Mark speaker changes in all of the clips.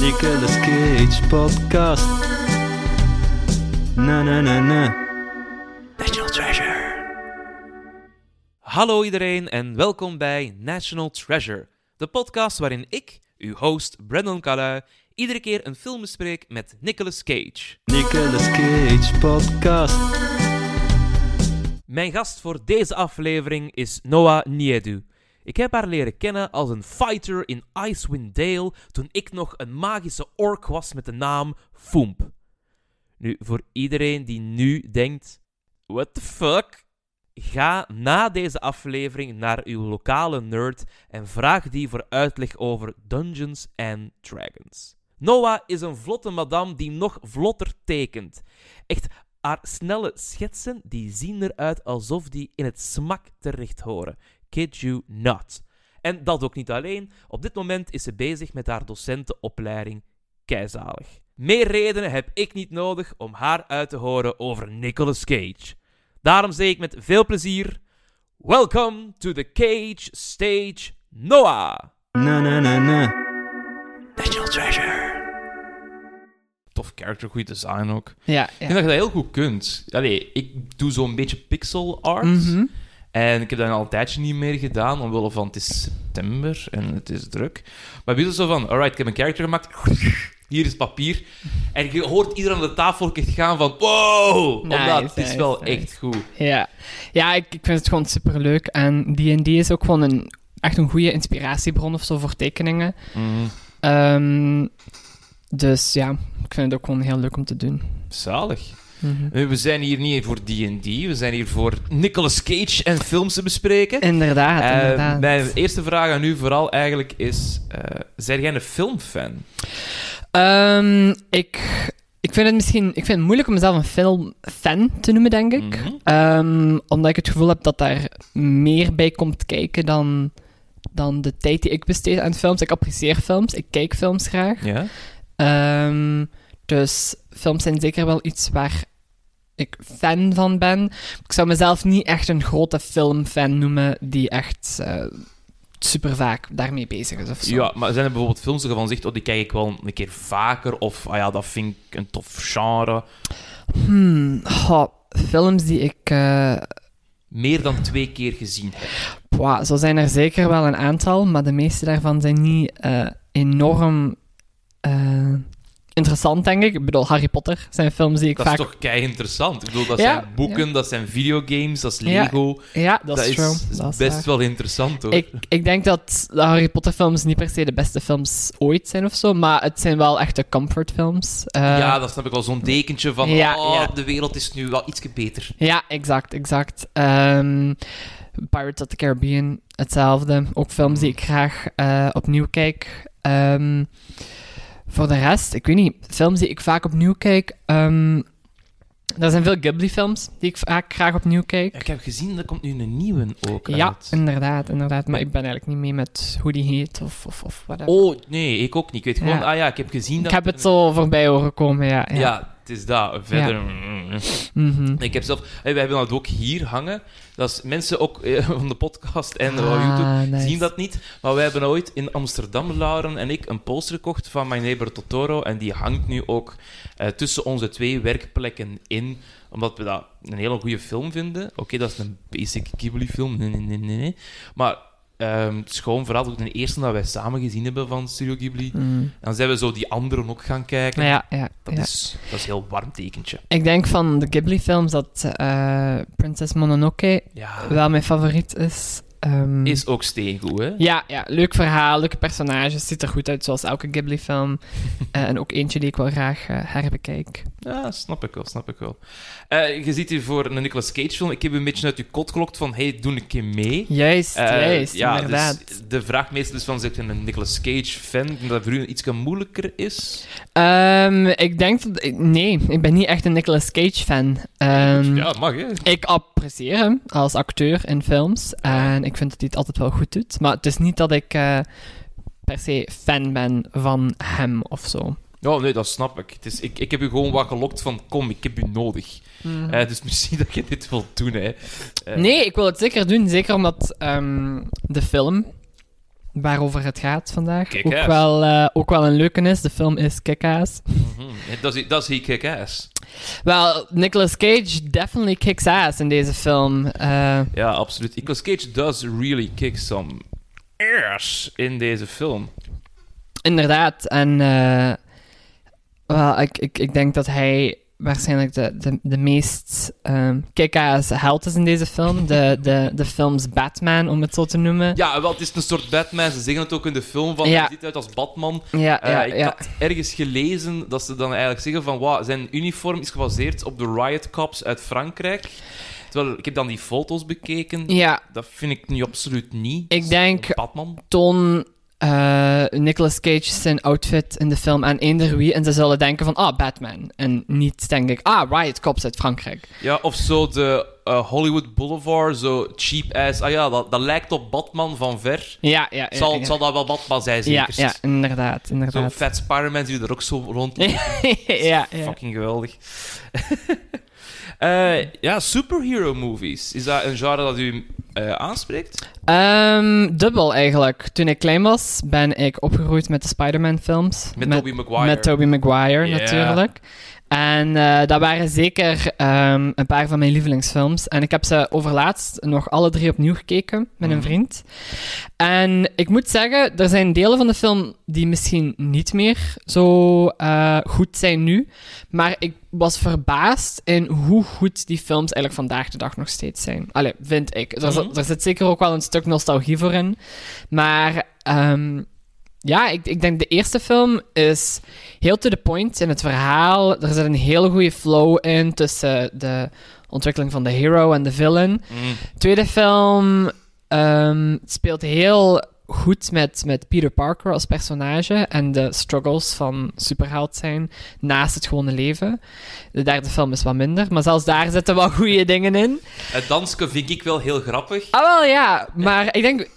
Speaker 1: Nicolas Cage podcast. Na na na na. National Treasure.
Speaker 2: Hallo iedereen en welkom bij National Treasure, de podcast waarin ik, uw host Brandon Calui, iedere keer een film bespreek met Nicolas Cage.
Speaker 1: Nicolas Cage podcast.
Speaker 2: Mijn gast voor deze aflevering is Noah Niedu. Ik heb haar leren kennen als een fighter in Icewind Dale toen ik nog een magische ork was met de naam Foomp. Nu, voor iedereen die nu denkt: What the fuck? Ga na deze aflevering naar uw lokale nerd en vraag die voor uitleg over Dungeons and Dragons. Noah is een vlotte madame die nog vlotter tekent. Echt, haar snelle schetsen die zien eruit alsof die in het smak terecht horen. Kid you not. En dat ook niet alleen. Op dit moment is ze bezig met haar docentenopleiding. Keizalig. Meer redenen heb ik niet nodig om haar uit te horen over Nicolas Cage. Daarom zeg ik met veel plezier: Welcome to the Cage Stage Noah.
Speaker 1: Na na na na. National Treasure.
Speaker 2: Tof character, goed design ook.
Speaker 3: Ja,
Speaker 2: Ik denk dat je dat heel goed kunt. Allee, ik doe zo'n beetje pixel art.
Speaker 3: Mhm.
Speaker 2: En ik heb dat al een tijdje niet meer gedaan, omwille van het is september en het is druk. Maar bij zo van, alright, ik heb een character gemaakt. Hier is papier. En je hoort iedereen aan de tafel echt gaan van, wow!
Speaker 3: Nice,
Speaker 2: Omdat het is wel
Speaker 3: nice.
Speaker 2: echt goed.
Speaker 3: Ja, ja ik, ik vind het gewoon super leuk. En D&D is ook gewoon een, echt een goede inspiratiebron of zo voor tekeningen. Ehm, dus ja, ik vind het ook gewoon heel leuk om te doen.
Speaker 2: Zalig.
Speaker 3: Mhm.
Speaker 2: Nu, We zijn hier niet voor D&D, we zijn hier voor Nicolas Cage en films te bespreken.
Speaker 3: Inderdaad,
Speaker 2: Eh,
Speaker 3: inderdaad.
Speaker 2: mijn eerste vraag aan u vooral eigenlijk is, eh zijn jij een filmfan?
Speaker 3: Ehm, ik, ik vind het misschien ik vind het moeilijk om mezelf een filmfan te noemen, denk ik.
Speaker 2: Mhm.
Speaker 3: Ehm, omdat ik het gevoel heb dat daar meer bij komt kijken dan, dan de tijd die ik besteed aan films. Ik apprecieer films, ik kijk films graag.
Speaker 2: Ja?
Speaker 3: Ehm, dus films zijn zeker wel iets waar ik fan van ben. Ik zou mezelf niet echt een grote filmfan noemen die echt super vaak daarmee bezig is of zo.
Speaker 2: Ja, maar zijn er bijvoorbeeld films waarvan je zegt, oh, die kijk ik wel een keer vaker, of ah ja, dat vind ik een tof genre.
Speaker 3: Hmm, films die ik... eh,
Speaker 2: Meer dan twee keer gezien heb.
Speaker 3: Pwa, zo zijn er zeker wel een aantal, maar de meeste daarvan zijn niet eh, enorm interessant, denk ik. Ik bedoel, Harry Potter zijn films die ik
Speaker 2: Dat
Speaker 3: vaak...
Speaker 2: is toch kei interessant. Ik bedoel, dat
Speaker 3: Ja,
Speaker 2: zijn boeken, dat zijn videogames, dat is Lego.
Speaker 3: Ja, dat, is true.
Speaker 2: is
Speaker 3: Dat is
Speaker 2: best wel interessant, hoor.
Speaker 3: Ik, ik denk dat de Harry Potter films niet per se de beste films ooit zijn of zo, maar het zijn wel echte comfortfilms. Eh,
Speaker 2: ja, dat snap ik wel. Zo'n dekentje van,
Speaker 3: Ja,
Speaker 2: oh, de wereld is nu wel ietsje beter.
Speaker 3: Ja, exact, exact. Ehm, Pirates of the Caribbean, hetzelfde. Ook films die ik graag eh, opnieuw kijk. Ehm, voor de rest, ik weet niet, films die ik vaak opnieuw kijk. ehm, er zijn veel Ghibli-films die ik vaak graag opnieuw kijk.
Speaker 2: Ik heb gezien, er komt nu een nieuwe ook
Speaker 3: Ja,
Speaker 2: uit.
Speaker 3: inderdaad, inderdaad. Maar ik ben eigenlijk niet mee met hoe die heet of, of, of whatever.
Speaker 2: Oh, nee, ik ook niet. Ik weet gewoon,
Speaker 3: Ja.
Speaker 2: ah ja, ik heb gezien dat...
Speaker 3: ik heb het zo voorbij horen komen, ja. ja.
Speaker 2: Ja, het is dat. Verder...
Speaker 3: Mhm.
Speaker 2: Ik heb zelf... Hey, we hebben dat ook hier hangen. Dat is mensen ook eh, van de podcast en
Speaker 3: Ah,
Speaker 2: YouTube
Speaker 3: nice.
Speaker 2: zien dat niet. Maar wij hebben ooit in Amsterdam, Lauren en ik, een poster gekocht van My Neighbor Totoro. En die hangt nu ook eh, tussen onze twee werkplekken in. Omdat we dat een hele goede film vinden. Oké, dat is een basic Ghibli-film. Nee, nee, nee, nee. Maar ehm, het is gewoon vooral ook de eerste dat wij samen gezien hebben van Studio Ghibli.
Speaker 3: Mm.
Speaker 2: En dan zijn we zo die anderen ook gaan kijken.
Speaker 3: Ja, ja,
Speaker 2: Dat,
Speaker 3: ja.
Speaker 2: Is, dat is een heel warm tekentje.
Speaker 3: Ik denk van de Ghibli-films dat eh, Princess Mononoke wel mijn favoriet is. Ehm,
Speaker 2: Is ook steengoed, hè?
Speaker 3: Ja, ja, leuk verhaal, leuke personages. Ziet er goed uit, zoals elke Ghibli-film. Eh, en ook eentje die ik wel graag eh, herbekijk.
Speaker 2: Ja, snap ik wel, snap ik wel. Eh, je ziet hier voor een Nicolas Cage-film, ik heb een beetje uit je kot gelokt van, hey, doe een keer mee.
Speaker 3: Juist,
Speaker 2: Eh,
Speaker 3: juist,
Speaker 2: ja,
Speaker 3: inderdaad.
Speaker 2: Dus de vraag meestal is van, zit je een Nicolas Cage-fan, dat voor u iets moeilijker is?
Speaker 3: Ehm, ik denk dat... ik- Nee, ik ben niet echt een Nicolas Cage-fan. Ehm,
Speaker 2: ja, mag, hè?
Speaker 3: Ik apprecieer hem als acteur in films. En ik vind dat hij het altijd wel goed doet. Maar het is niet dat ik eh, per se fan ben van hem of zo.
Speaker 2: Ja, nee, dat snap ik. Het is, ik. Ik heb u gewoon wat gelokt van, kom, ik heb u nodig. Eh, dus misschien dat je dit wilt doen, hè. Eh,
Speaker 3: Nee, ik wil het zeker doen. Zeker omdat ehm, de film waarover het gaat vandaag ook
Speaker 2: Kick-ass.
Speaker 3: wel, eh, ook wel een leuke is. De film is kick-ass.
Speaker 2: mhm. Dat is, dat is kick ass.
Speaker 3: Wel, Nicolas Cage definitely kicks ass in deze film.
Speaker 2: Ja, absoluut. Nicolas Cage does really kick some ass in deze film.
Speaker 3: inderdaad. En eh, wel, ik, ik, ik denk dat hij waarschijnlijk de, de, de meest ehm kick-ass held is in deze film. De, de, de films Batman, om het zo te noemen.
Speaker 2: Ja, wel, het is een soort Batman. Ze zeggen het ook in de film van,
Speaker 3: Ja.
Speaker 2: hij ziet uit als Batman.
Speaker 3: ja,
Speaker 2: Eh,
Speaker 3: ja.
Speaker 2: ik
Speaker 3: ja.
Speaker 2: had ergens gelezen dat ze dan eigenlijk zeggen van, wow, zijn uniform is gebaseerd op de riot cops uit Frankrijk. Terwijl, ik heb dan die foto's bekeken.
Speaker 3: ja,
Speaker 2: Dat vind ik nu absoluut niet.
Speaker 3: Ik denk-
Speaker 2: Batman.
Speaker 3: toon eh Nicolas Cage zijn outfit in de film aan eender wie en ze zullen denken van, ah, Batman. En niet, denk ik, ah, Riot Cops uit Frankrijk.
Speaker 2: Ja, of zo de eh, Hollywood Boulevard, zo cheap ass. Ah ja, dat, dat lijkt op Batman van ver.
Speaker 3: Ja, ja, ja.
Speaker 2: Zal,
Speaker 3: ja.
Speaker 2: zal dat wel Batman zijn, zeker?
Speaker 3: ja, inderdaad,
Speaker 2: Zo'n
Speaker 3: inderdaad.
Speaker 2: vet Spider-Man die er ook zo rond.
Speaker 3: ja, ja.
Speaker 2: Fucking geweldig. Eh, ja, superhero movies. Is dat een genre dat u eh, aanspreekt?
Speaker 3: Ehm, dubbel eigenlijk. Toen ik klein was, ben ik opgegroeid met de Spider-Man films.
Speaker 2: Met, Tobey Maguire.
Speaker 3: Met Tobey Maguire, natuurlijk. En eh, dat waren zeker ehm, een paar van mijn lievelingsfilms. En ik heb ze overlaatst nog alle drie opnieuw gekeken met een
Speaker 2: Mhm.
Speaker 3: vriend. En ik moet zeggen, er zijn delen van de film die misschien niet meer zo goed zijn nu. Maar ik was verbaasd in hoe goed die films eigenlijk vandaag de dag nog steeds zijn. Allee, vind ik. Er, zit-
Speaker 2: Mhm.
Speaker 3: er zit zeker ook wel een stuk nostalgie voor in. Maar ehm, ja, ik, ik denk de eerste film is heel to the point in het verhaal. Er zit een hele goede flow in tussen de ontwikkeling van de hero en de villain.
Speaker 2: Mm.
Speaker 3: Tweede film ehm, speelt heel goed met, met Peter Parker als personage en de struggles van superheld zijn naast het gewone leven. De derde film is wat minder, maar zelfs daar zitten wel goede dingen in.
Speaker 2: Het dansje vind ik wel heel grappig.
Speaker 3: Ah, wel ja, maar ik denk.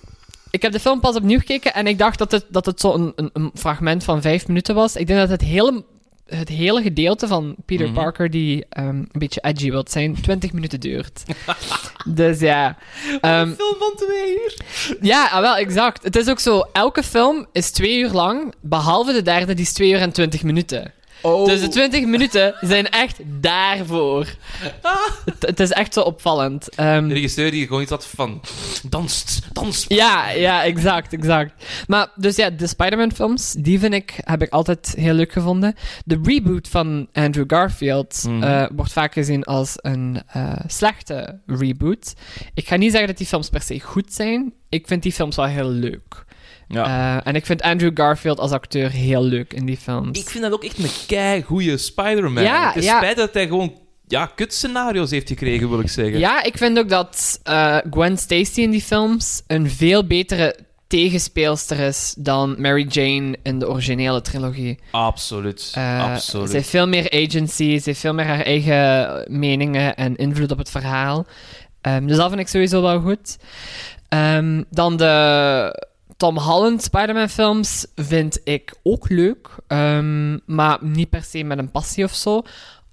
Speaker 3: Ik heb de film pas opnieuw gekeken en ik dacht dat het, dat het zo'n een, een fragment van vijf minuten was. Ik denk dat het hele, het hele gedeelte van Peter
Speaker 2: Mhm.
Speaker 3: Parker, die ehm, een beetje edgy wilt zijn, 20 minuten duurt. dus ja. Ehm,
Speaker 2: een film van twee uur.
Speaker 3: ja, ah, wel, exact. Het is ook zo, elke film is twee uur lang, behalve de derde, die is twee uur en 20 minuten.
Speaker 2: Oh.
Speaker 3: Dus de 20 minuten zijn echt daarvoor. Het, het is echt zo opvallend. Ehm,
Speaker 2: De regisseur die gewoon iets had van... Danst, dans.
Speaker 3: Ja, ja, exact, exact. Maar dus ja, de Spider-Man-films, die vind ik, heb ik altijd heel leuk gevonden. De reboot van Andrew Garfield
Speaker 2: Mhm.
Speaker 3: eh, wordt vaak gezien als een eh, slechte reboot. Ik ga niet zeggen dat die films per se goed zijn. Ik vind die films wel heel leuk.
Speaker 2: Ja.
Speaker 3: Eh, en ik vind Andrew Garfield als acteur heel leuk in die films.
Speaker 2: Ik vind dat ook echt een kei goede Spider-Man.
Speaker 3: Ja,
Speaker 2: Het is
Speaker 3: ja.
Speaker 2: spijt dat hij gewoon ja, kutscenario's heeft gekregen, wil ik zeggen.
Speaker 3: Ja, ik vind ook dat eh, Gwen Stacy in die films een veel betere tegenspeelster is dan Mary Jane in de originele trilogie.
Speaker 2: Absoluut.
Speaker 3: Eh,
Speaker 2: Absoluut.
Speaker 3: Ze heeft veel meer agency, ze heeft veel meer haar eigen meningen en invloed op het verhaal. Ehm, dus dat vind ik sowieso wel goed. Ehm, dan de Tom Holland Spider-Man films vind ik ook leuk, ehm, maar niet per se met een passie of zo.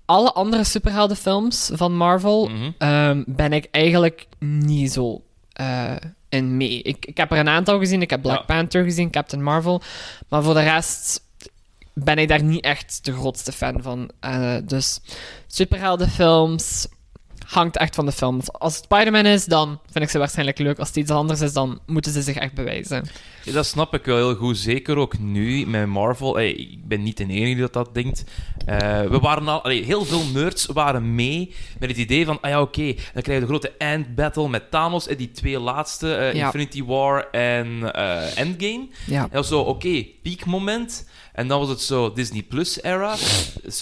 Speaker 3: Alle andere superheldenfilms van Marvel
Speaker 2: Mhm.
Speaker 3: ehm, ben ik eigenlijk niet zo eh, in mee. Ik, ik heb er een aantal gezien. Ik heb Black
Speaker 2: Ja.
Speaker 3: Panther gezien, Captain Marvel. Maar voor de rest ben ik daar niet echt de grootste fan van. Eh, dus superheldenfilms. Hangt echt van de film. Als het Spider-Man is, dan vind ik ze waarschijnlijk leuk. Als het iets anders is, dan moeten ze zich echt bewijzen.
Speaker 2: Ja, dat snap ik wel heel goed. Zeker ook nu met Marvel. Hey, ik ben niet de enige die dat, dat denkt. Eh, we waren al, allee, heel veel nerds waren mee met het idee van: ah ja, oké, dan krijg je de grote end battle met Thanos en die twee laatste, eh,
Speaker 3: Ja.
Speaker 2: Infinity War en eh, Endgame.
Speaker 3: Ja.
Speaker 2: En dat was zo, oké, piekmoment. En dan was het zo Disney Plus era.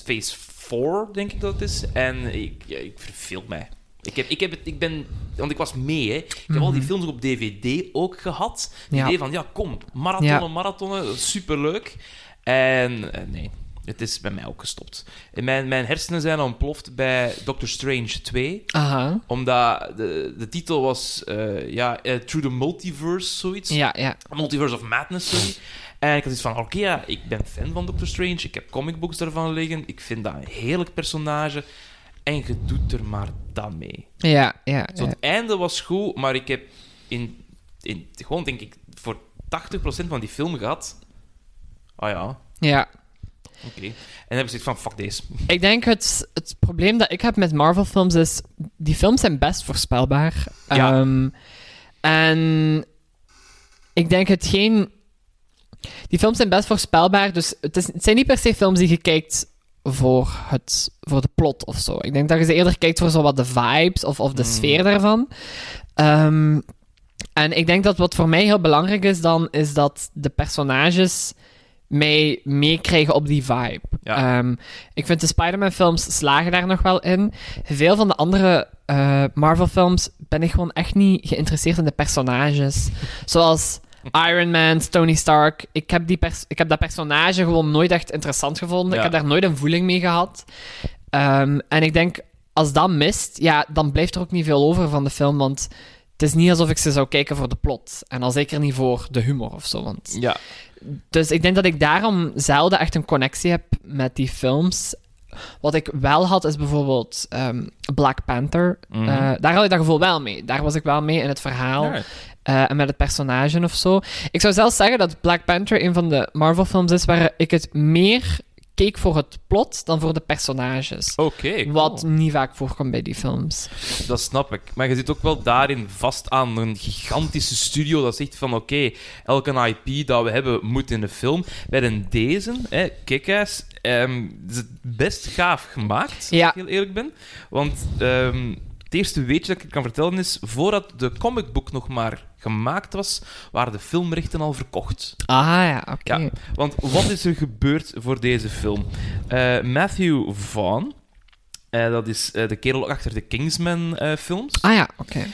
Speaker 2: Phase 4, denk ik dat het is. En ik, ja, ik verveel mij. Ik, heb, ik, heb het, ik ben... Want ik was mee, hè. Ik heb al die films ook op DVD ook gehad. Het
Speaker 3: Mhm. Ja.
Speaker 2: idee van, ja, kom, marathonnen,
Speaker 3: Ja.
Speaker 2: marathonnen, superleuk. En eh, nee, het is bij mij ook gestopt. Mijn, mijn hersenen zijn ontploft bij Doctor Strange 2
Speaker 3: Aha.
Speaker 2: omdat de, de titel was eh, ja, eh, Through the Multiverse, zoiets.
Speaker 3: Ja, ja.
Speaker 2: Multiverse of Madness, sorry. En ik had iets van, oké, ja, ik ben fan van Doctor Strange. Ik heb comicbooks daarvan liggen. Ik vind dat een heerlijk personage. En je doet er maar dan mee.
Speaker 3: Ja, ja.
Speaker 2: Zo,
Speaker 3: ja.
Speaker 2: het einde was goed, maar ik heb in, in gewoon, denk ik, voor 80% van die film gehad. Ah ja, oké.
Speaker 3: Ja.
Speaker 2: En dan heb ik zoiets van, fuck deze.
Speaker 3: Ik denk het, het probleem dat ik heb met Marvel-films is... Die films zijn best voorspelbaar.
Speaker 2: Ja.
Speaker 3: Ehm, en ik denk het geen... Die films zijn best voorspelbaar, dus het, is, het zijn niet per se films die je kijkt voor, het, voor de plot of zo. Ik denk dat je ze eerder kijkt voor zo wat de vibes of, of de
Speaker 2: Mm.
Speaker 3: sfeer daarvan. Ehm, en ik denk dat wat voor mij heel belangrijk is dan, is dat de personages mij meekrijgen op die vibe.
Speaker 2: Ja.
Speaker 3: Ehm, ik vind de Spider-Man-films slagen daar nog wel in. Veel van de andere eh, Marvel-films ben ik gewoon echt niet geïnteresseerd in de personages. Zoals Iron Man, Tony Stark. Ik heb, die pers- ik heb dat personage gewoon nooit echt interessant gevonden.
Speaker 2: Ja.
Speaker 3: Ik heb daar nooit een voeling mee gehad. Ehm, en ik denk, als dat mist, ja, dan blijft er ook niet veel over van de film. Want het is niet alsof ik ze zou kijken voor de plot. En al zeker niet voor de humor of zo. Want
Speaker 2: Ja,
Speaker 3: dus ik denk dat ik daarom zelden echt een connectie heb met die films. Wat ik wel had, is bijvoorbeeld ehm, Black Panther.
Speaker 2: Mhm.
Speaker 3: Eh, daar had ik dat gevoel wel mee. Daar was ik wel mee in het verhaal
Speaker 2: Alright.
Speaker 3: Eh, en met het personage of zo. Ik zou zelfs zeggen dat Black Panther een van de Marvel-films is waar ik het meer keek voor het plot dan voor de personages.
Speaker 2: Oké, cool.
Speaker 3: Wat niet vaak voorkomt bij die films.
Speaker 2: Dat snap ik. Maar je zit ook wel daarin vast aan een gigantische studio dat zegt van oké, elke IP dat we hebben moet in de film. Bij een deze, hè, Kick-Ass, ehm, is het best gaaf gemaakt,
Speaker 3: Ja.
Speaker 2: als ik heel eerlijk ben. Want ehm, het eerste weetje dat ik kan vertellen is, voordat de comicbook nog maar gemaakt was, waren de filmrechten al verkocht.
Speaker 3: Ah ja, oké.
Speaker 2: Ja, want wat is er gebeurd voor deze film? Eh, Matthew Vaughn, eh, dat is eh, de kerel achter de Kingsman-films,
Speaker 3: Ah ja, oké.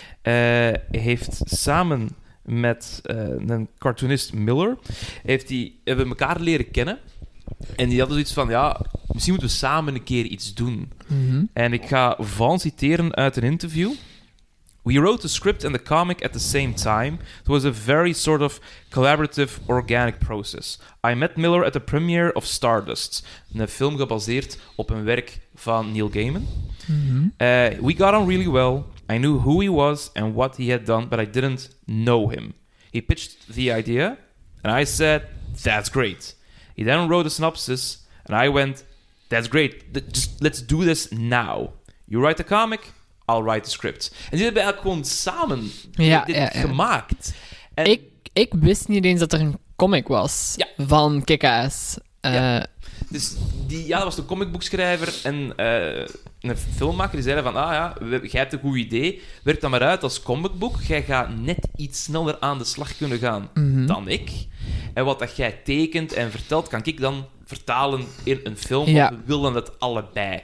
Speaker 2: heeft samen met een cartoonist Miller, heeft die, hebben elkaar leren kennen. En die hadden zoiets van, ja, misschien moeten we samen een keer iets doen.
Speaker 3: Mhm.
Speaker 2: En ik ga Vaughn citeren uit een interview. We wrote the script and the comic at the same time. It was a very sort of collaborative, organic process. I met Miller at the premiere of Stardust, een film gebaseerd op een werk van Neil Gaiman.
Speaker 3: Mhm.
Speaker 2: Uh, we got on really well. I knew who he was and what he had done, but I didn't know him. He pitched the idea, and I said, That's great. He then wrote a synopsis, and I went, That's great. Th- Just let's do this now. You write the comic, I'll write the script. En die hebben eigenlijk gewoon samen
Speaker 3: Ja,
Speaker 2: dit
Speaker 3: ja, ja.
Speaker 2: gemaakt. En
Speaker 3: Ik, ik wist niet eens dat er een comic was van Kick-Ass. Eh,
Speaker 2: Ja. Dus die, ja, dat was de comicboekschrijver en eh, een filmmaker die zeiden van, ah ja, jij hebt een goed idee, werk dat maar uit als comicboek. Jij gaat net iets sneller aan de slag kunnen gaan
Speaker 3: mhm.
Speaker 2: dan ik. En wat dat jij tekent en vertelt, kan ik dan vertalen in een film,
Speaker 3: Ja.
Speaker 2: we willen het allebei.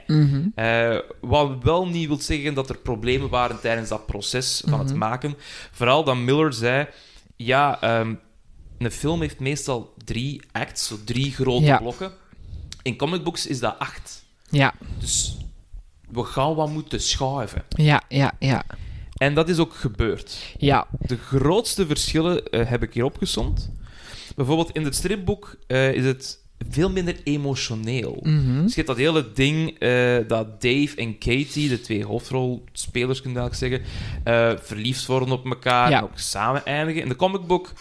Speaker 2: Eh, wat wel niet wil zeggen dat er problemen waren tijdens dat proces van het
Speaker 3: Mhm.
Speaker 2: maken. Vooral dat Miller zei: ja, ehm, een film heeft meestal drie acts, zo drie grote
Speaker 3: Ja.
Speaker 2: blokken. In comicbooks is dat acht.
Speaker 3: Ja,
Speaker 2: Dus we gaan wat moeten schuiven.
Speaker 3: ja, ja, ja.
Speaker 2: En dat is ook gebeurd.
Speaker 3: Ja,
Speaker 2: De grootste verschillen eh, heb ik hier opgesomd. Bijvoorbeeld in het stripboek eh, is het veel minder emotioneel.
Speaker 3: mhm.
Speaker 2: Dus je hebt dat hele ding eh, dat Dave en Katie, de twee hoofdrolspelers, kun je eigenlijk zeggen, eh, verliefd worden op elkaar
Speaker 3: Ja.
Speaker 2: en ook samen eindigen. In de comicbook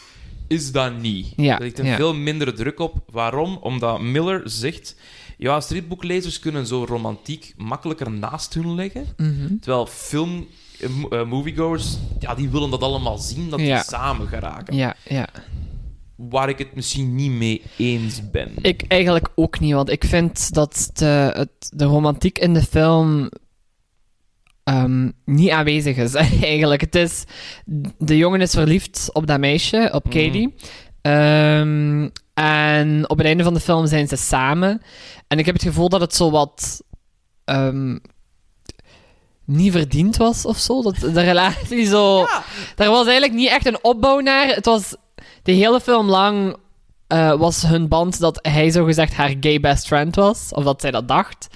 Speaker 2: is dat niet.
Speaker 3: Ja,
Speaker 2: Er ligt een
Speaker 3: ja.
Speaker 2: veel mindere druk op. Waarom? Omdat Miller zegt... Ja, stripboeklezers kunnen zo romantiek makkelijker naast hun leggen.
Speaker 3: Mhm.
Speaker 2: Terwijl film... eh, mo- moviegoers, ja, die willen dat allemaal zien, dat die samen geraken.
Speaker 3: Ja, ja.
Speaker 2: Waar ik het misschien niet mee eens ben.
Speaker 3: Ik eigenlijk ook niet, want ik vind dat de, het, de romantiek in de film ehm, niet aanwezig is. Eigenlijk, het is... De jongen is verliefd op dat meisje, op
Speaker 2: Mhm.
Speaker 3: Katie. Ehm, en op het einde van de film zijn ze samen. En ik heb het gevoel dat het zo wat... ehm, niet verdiend was of zo. Dat de relatie zo...
Speaker 2: Ja.
Speaker 3: Daar was eigenlijk niet echt een opbouw naar. Het was de hele film lang eh, was hun band dat hij zogezegd haar gay best friend was. Of dat zij dat dacht.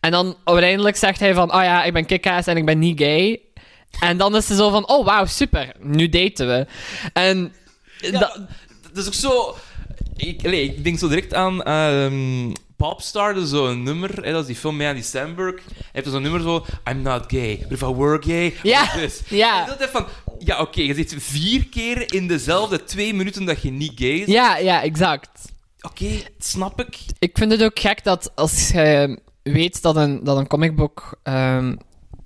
Speaker 3: En dan uiteindelijk zegt hij van, oh ja, ik ben kickass en ik ben niet gay. En dan is ze zo van, oh wauw, super, nu daten we. En
Speaker 2: Ja,
Speaker 3: dat-
Speaker 2: is ook zo... Ik, ik denk zo direct aan ehm Popstar, dus zo'n nummer. Hè, dat is die film met Andy Samberg. Hij heeft zo'n nummer zo... I'm not gay, but if I were gay...
Speaker 3: Ja,
Speaker 2: this.
Speaker 3: ja.
Speaker 2: En dat is van... Ja, oké, je zit vier keer in dezelfde twee minuten dat je niet gay is.
Speaker 3: ja, ja, exact.
Speaker 2: Oké, snap ik.
Speaker 3: Ik vind het ook gek dat als je weet dat een, dat een comicbook ehm,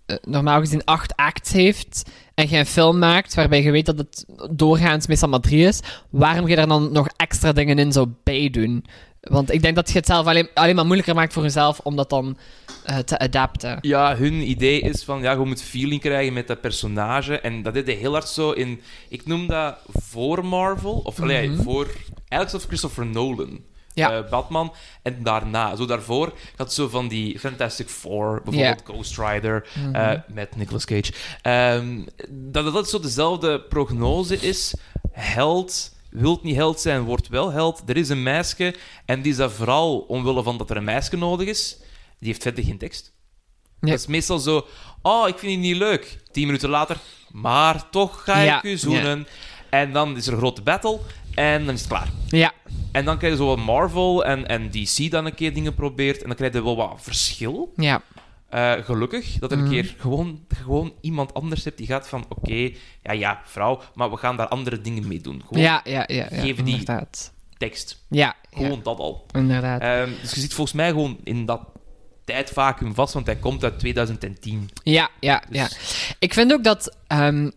Speaker 3: eh, normaal gezien acht acts heeft en je een film maakt waarbij je weet dat het doorgaans meestal maar drie is, waarom je daar dan nog extra dingen in zou bijdoen? Want ik denk dat je het zelf alleen, alleen maar moeilijker maakt voor jezelf om dat dan eh, te adapten.
Speaker 2: Ja, hun idee is van, ja, je moet feeling krijgen met dat personage. En dat deed hij heel hard zo in... Ik noem dat voor Marvel. Of, allee, voor... Eigenlijk zelfs Christopher Nolan.
Speaker 3: Ja.
Speaker 2: eh, Batman. En daarna, zo daarvoor, had zo van die Fantastic Four, bijvoorbeeld Ghost Rider, eh, met Nicolas Cage. Ehm, dat dat zo dezelfde prognose is. Held wilt niet held zijn, wordt wel held. Er is een meisje en die is dat vooral omwille van dat er een meisje nodig is. Die heeft verder geen tekst. Dat is meestal zo... Oh, ik vind je niet leuk. Tien minuten later... Maar toch ga ik u zoenen. En dan is er een grote battle. En dan is het klaar.
Speaker 3: Ja,
Speaker 2: En dan krijg je zo wat Marvel en, en DC dan een keer dingen probeert. En dan krijg je wel wat verschil.
Speaker 3: ja,
Speaker 2: Eh, gelukkig dat er een
Speaker 3: Mhm.
Speaker 2: keer gewoon, gewoon iemand anders hebt die gaat van... Oké, ja, ja, vrouw, maar we gaan daar andere dingen mee doen. Gewoon
Speaker 3: ja, ja, ja, ja,
Speaker 2: Geven die- tekst.
Speaker 3: Ja,
Speaker 2: Gewoon
Speaker 3: ja,
Speaker 2: dat al.
Speaker 3: inderdaad.
Speaker 2: Ehm, dus je zit volgens mij gewoon in dat tijdvacuum vast, want hij komt uit 2010.
Speaker 3: Ja, ja,
Speaker 2: Dus-
Speaker 3: ja. Ik vind ook dat ehm,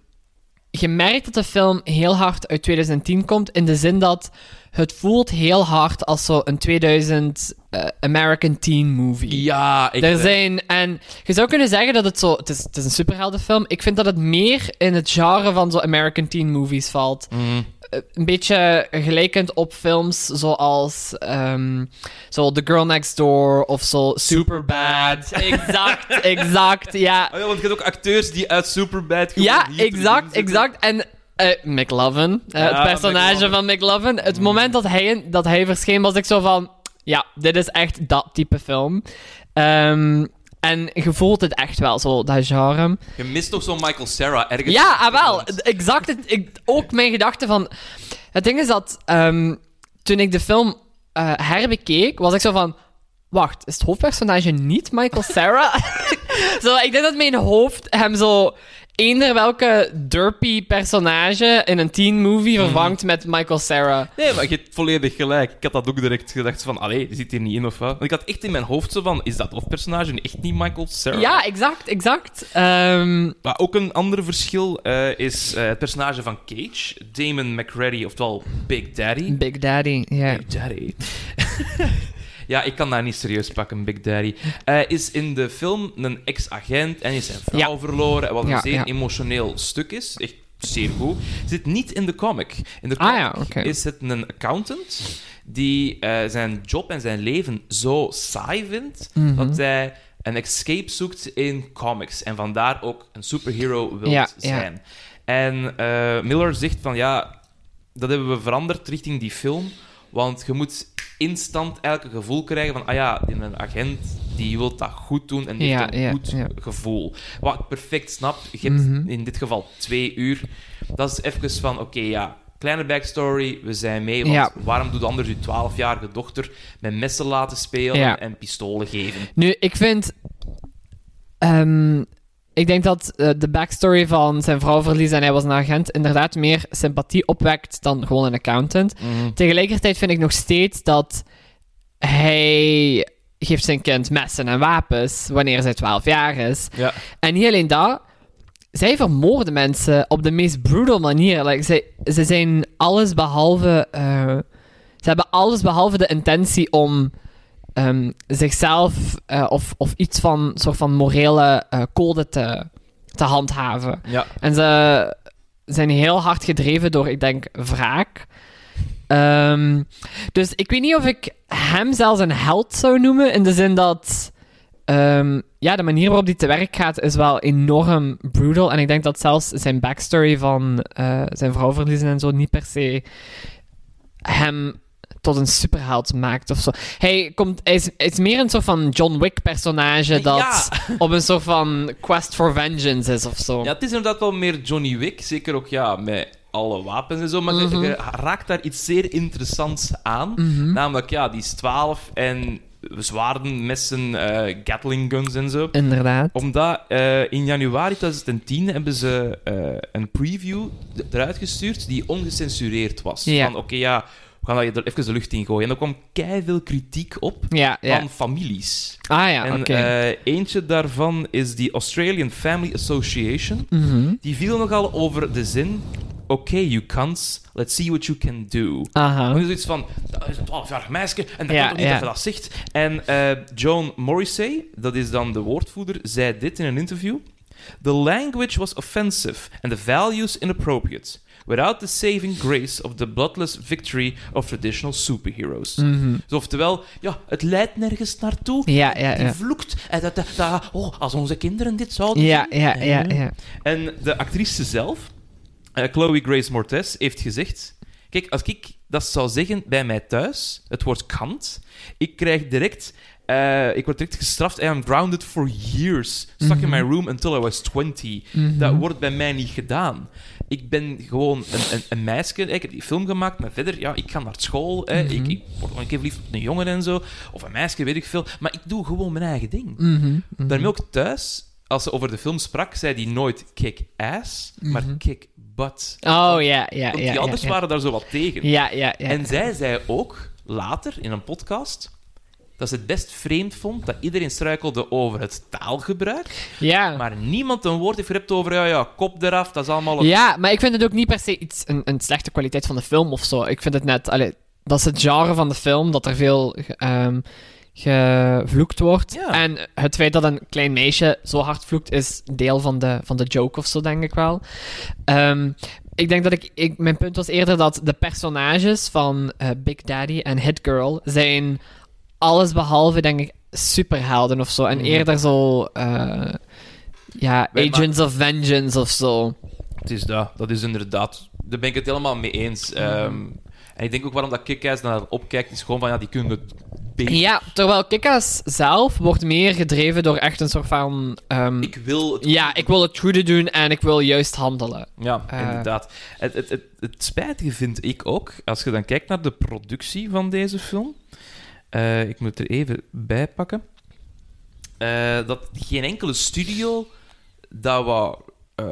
Speaker 3: je merkt dat de film heel hard uit 2010 komt, in de zin dat het voelt heel hard als zo een 2000 eh, American teen movie.
Speaker 2: Ja, ik...
Speaker 3: Er zijn, en je zou kunnen zeggen dat het zo, het is, het is een superheldenfilm. Ik vind dat het meer in het genre van zo American teen movies valt.
Speaker 2: Mm.
Speaker 3: Eh, Een beetje gelijkend op films zoals ehm, zo The Girl Next Door of zo Superbad. exact, exact, ja.
Speaker 2: Oh ja, want je hebt ook acteurs die uit Superbad
Speaker 3: Ja, exact, exact. En eh, McLovin, eh,
Speaker 2: Ja,
Speaker 3: het personage
Speaker 2: McLovin.
Speaker 3: van McLovin. Het moment dat hij, dat hij verscheen, was ik zo van... Ja, dit is echt dat type film. Ehm, en je voelt het echt wel, zo, dat genre.
Speaker 2: Je mist toch zo'n Michael Sarah ergens.
Speaker 3: Ja, ah, wel. Exact. Het, ik, ook mijn gedachte van... Het ding is dat ehm, toen ik de film eh, herbekeek, was ik zo van... Wacht, is het hoofdpersonage niet Michael Sarah? zo, ik denk dat mijn hoofd hem zo... Eender welke derpy personage in een teen movie vervangt met Michael Sarah.
Speaker 2: Nee, maar je hebt volledig gelijk. Ik had dat ook direct gedacht van, allee, die zit hier niet in of wat. Want ik had echt in mijn hoofd zo van, is dat hoofdpersonage echt niet Michael Sarah?
Speaker 3: Ja, exact, exact. Ehm,
Speaker 2: Maar ook een ander verschil eh, is eh, het personage van Cage, Damon McReady, oftewel Big Daddy.
Speaker 3: Big Daddy, ja.
Speaker 2: Big Daddy. ja, ik kan daar niet serieus pakken, Big Daddy. Hij is in de film een ex-agent en is zijn vrouw
Speaker 3: Ja.
Speaker 2: verloren, wat een
Speaker 3: Ja,
Speaker 2: zeer
Speaker 3: ja.
Speaker 2: emotioneel stuk is. Echt zeer goed. Zit niet in de comic. In de comic
Speaker 3: Ah oké.
Speaker 2: is het een accountant die eh, zijn job en zijn leven zo saai vindt
Speaker 3: Mhm.
Speaker 2: dat hij een escape zoekt in comics en vandaar ook een superhero wil zijn. En eh, Miller zegt van ja, dat hebben we veranderd richting die film, want je moet instant eigenlijk een gevoel krijgen van ah ja, een agent die wil dat goed doen en die
Speaker 3: Ja,
Speaker 2: heeft een
Speaker 3: ja,
Speaker 2: goed
Speaker 3: ja.
Speaker 2: gevoel. Wat ik perfect snap, je hebt
Speaker 3: Mhm.
Speaker 2: in dit geval twee uur. Dat is even van oké ja. Kleine backstory, we zijn mee. Want
Speaker 3: Ja.
Speaker 2: waarom doet anders je 12-jarige dochter met messen laten spelen en pistolen geven?
Speaker 3: Nu, ik vind. ehm, ik denk dat eh, de backstory van zijn vrouw verliezen en hij was een agent inderdaad meer sympathie opwekt dan gewoon een accountant. Tegelijkertijd vind ik nog steeds dat hij geeft zijn kind messen en wapens wanneer zij 12 jaar is.
Speaker 2: Ja.
Speaker 3: En niet alleen dat, zij vermoorden mensen op de meest brutal manier. Like, zij, ze zijn alles behalve. eh, ze hebben alles behalve de intentie om ehm, zichzelf eh, of, of iets van soort van morele eh, code te, te handhaven.
Speaker 2: Ja.
Speaker 3: En ze zijn heel hard gedreven door, ik denk, wraak. Ehm, dus ik weet niet of ik hem zelfs een held zou noemen, in de zin dat... ehm, ja, de manier waarop hij te werk gaat is wel enorm brutal. En ik denk dat zelfs zijn backstory van eh, zijn vrouw verliezen en zo niet per se hem tot een superheld maakt of zo. Hij, komt, hij, is, hij is meer een soort van John Wick-personage dat
Speaker 2: Ja.
Speaker 3: op een soort van quest for vengeance is of zo.
Speaker 2: Ja, het is inderdaad wel meer Johnny Wick. Zeker ook ja, met alle wapens en zo. Maar je-
Speaker 3: Mhm.
Speaker 2: je, raakt daar iets zeer interessants aan. Namelijk, ja, die is 12 en zwaarden, messen, eh Gatling guns en zo.
Speaker 3: Inderdaad.
Speaker 2: Omdat eh, in januari 2010 hebben ze eh, een preview eruit gestuurd die ongecensureerd was.
Speaker 3: Ja.
Speaker 2: Van oké, ja, we gaan dat er even de lucht in gooien. En er kwam veel kritiek op
Speaker 3: Ja, ja.
Speaker 2: van families.
Speaker 3: ah ja,
Speaker 2: en
Speaker 3: oké.
Speaker 2: eh, eentje daarvan is die Australian Family Association.
Speaker 3: Mhm.
Speaker 2: Die viel nogal over de zin: Oké, you cunts, let's see what you can do.
Speaker 3: Aha.
Speaker 2: Dan is zoiets van, dat is een 12-jarig meisje en dat
Speaker 3: Ja,
Speaker 2: kan toch niet
Speaker 3: ja.
Speaker 2: dat zegt. En eh, Joan Morrissey, dat is dan de woordvoerder, zei dit in een interview. The language was offensive and the values inappropriate, without the saving grace of the bloodless victory of traditional superheroes.
Speaker 3: Mhm.
Speaker 2: Dus oftewel, ja, het leidt nergens naartoe.
Speaker 3: Ja, ja,
Speaker 2: vloekt. En dat, dat, dat- oh, als onze kinderen dit zouden
Speaker 3: Ja,
Speaker 2: zien.
Speaker 3: ja, ja, ja.
Speaker 2: En de actrice zelf, eh, Chloe Grace Moretz, heeft gezegd... Kijk, als ik dat zou zeggen bij mij thuis, het woord kant, ik krijg direct... eh, ik word direct gestraft. I am grounded for years. Stuck in my room until I was 20.
Speaker 3: Mhm.
Speaker 2: Dat wordt bij mij niet gedaan. Ik ben gewoon een, een, een meisje. Ik heb die film gemaakt, maar verder, ja, ik ga naar school. Hè.
Speaker 3: Mhm.
Speaker 2: ik, ik word nog een keer verliefd op een jongen en zo. Of een meisje, weet ik veel. Maar ik doe gewoon mijn eigen ding.
Speaker 3: Mhm.
Speaker 2: Daarmee ook thuis, als ze over de film sprak, zei die nooit kick ass, maar
Speaker 3: Mhm.
Speaker 2: kick butt.
Speaker 3: Oh, ja, ja, ja.
Speaker 2: Die
Speaker 3: ja, ja.
Speaker 2: waren daar zo wat tegen.
Speaker 3: Ja, ja, ja.
Speaker 2: En zij zei ook later in een podcast dat ze het best vreemd vond dat iedereen struikelde over het taalgebruik,
Speaker 3: ja.
Speaker 2: maar niemand een woord heeft gerept over ja, ja, kop eraf, dat is allemaal... een-
Speaker 3: Ja, maar ik vind het ook niet per se iets, een, een slechte kwaliteit van de film of zo. Ik vind het net, allee, dat is het genre van de film, dat er veel ehm, gevloekt wordt.
Speaker 2: Ja.
Speaker 3: En het feit dat een klein meisje zo hard vloekt, is deel van de, van de joke of zo, denk ik wel. Ehm, ik denk dat ik, ik... Mijn punt was eerder dat de personages van eh, Big Daddy en Hit Girl zijn alles behalve, denk ik, superhelden of zo. En
Speaker 2: Mhm.
Speaker 3: eerder zo... eh, ja,
Speaker 2: Wij
Speaker 3: Agents of Vengeance of zo.
Speaker 2: Het is dat, dat is inderdaad... Daar ben ik het helemaal mee eens. Ehm, en ik denk ook waarom dat Kick-Ass naar opkijkt, is gewoon van, ja, die kunnen het beter.
Speaker 3: Ja, terwijl Kikas zelf wordt meer gedreven door echt een soort van... ehm,
Speaker 2: Ik wil het
Speaker 3: ja, ik wil het goede doen en ik wil juist handelen.
Speaker 2: Ja,
Speaker 3: Eh.
Speaker 2: inderdaad. Het, het, het, het spijtige vind ik ook, als je dan kijkt naar de productie van deze film. Eh, ik moet er even bij pakken. eh, dat geen enkele studio dat wou eh,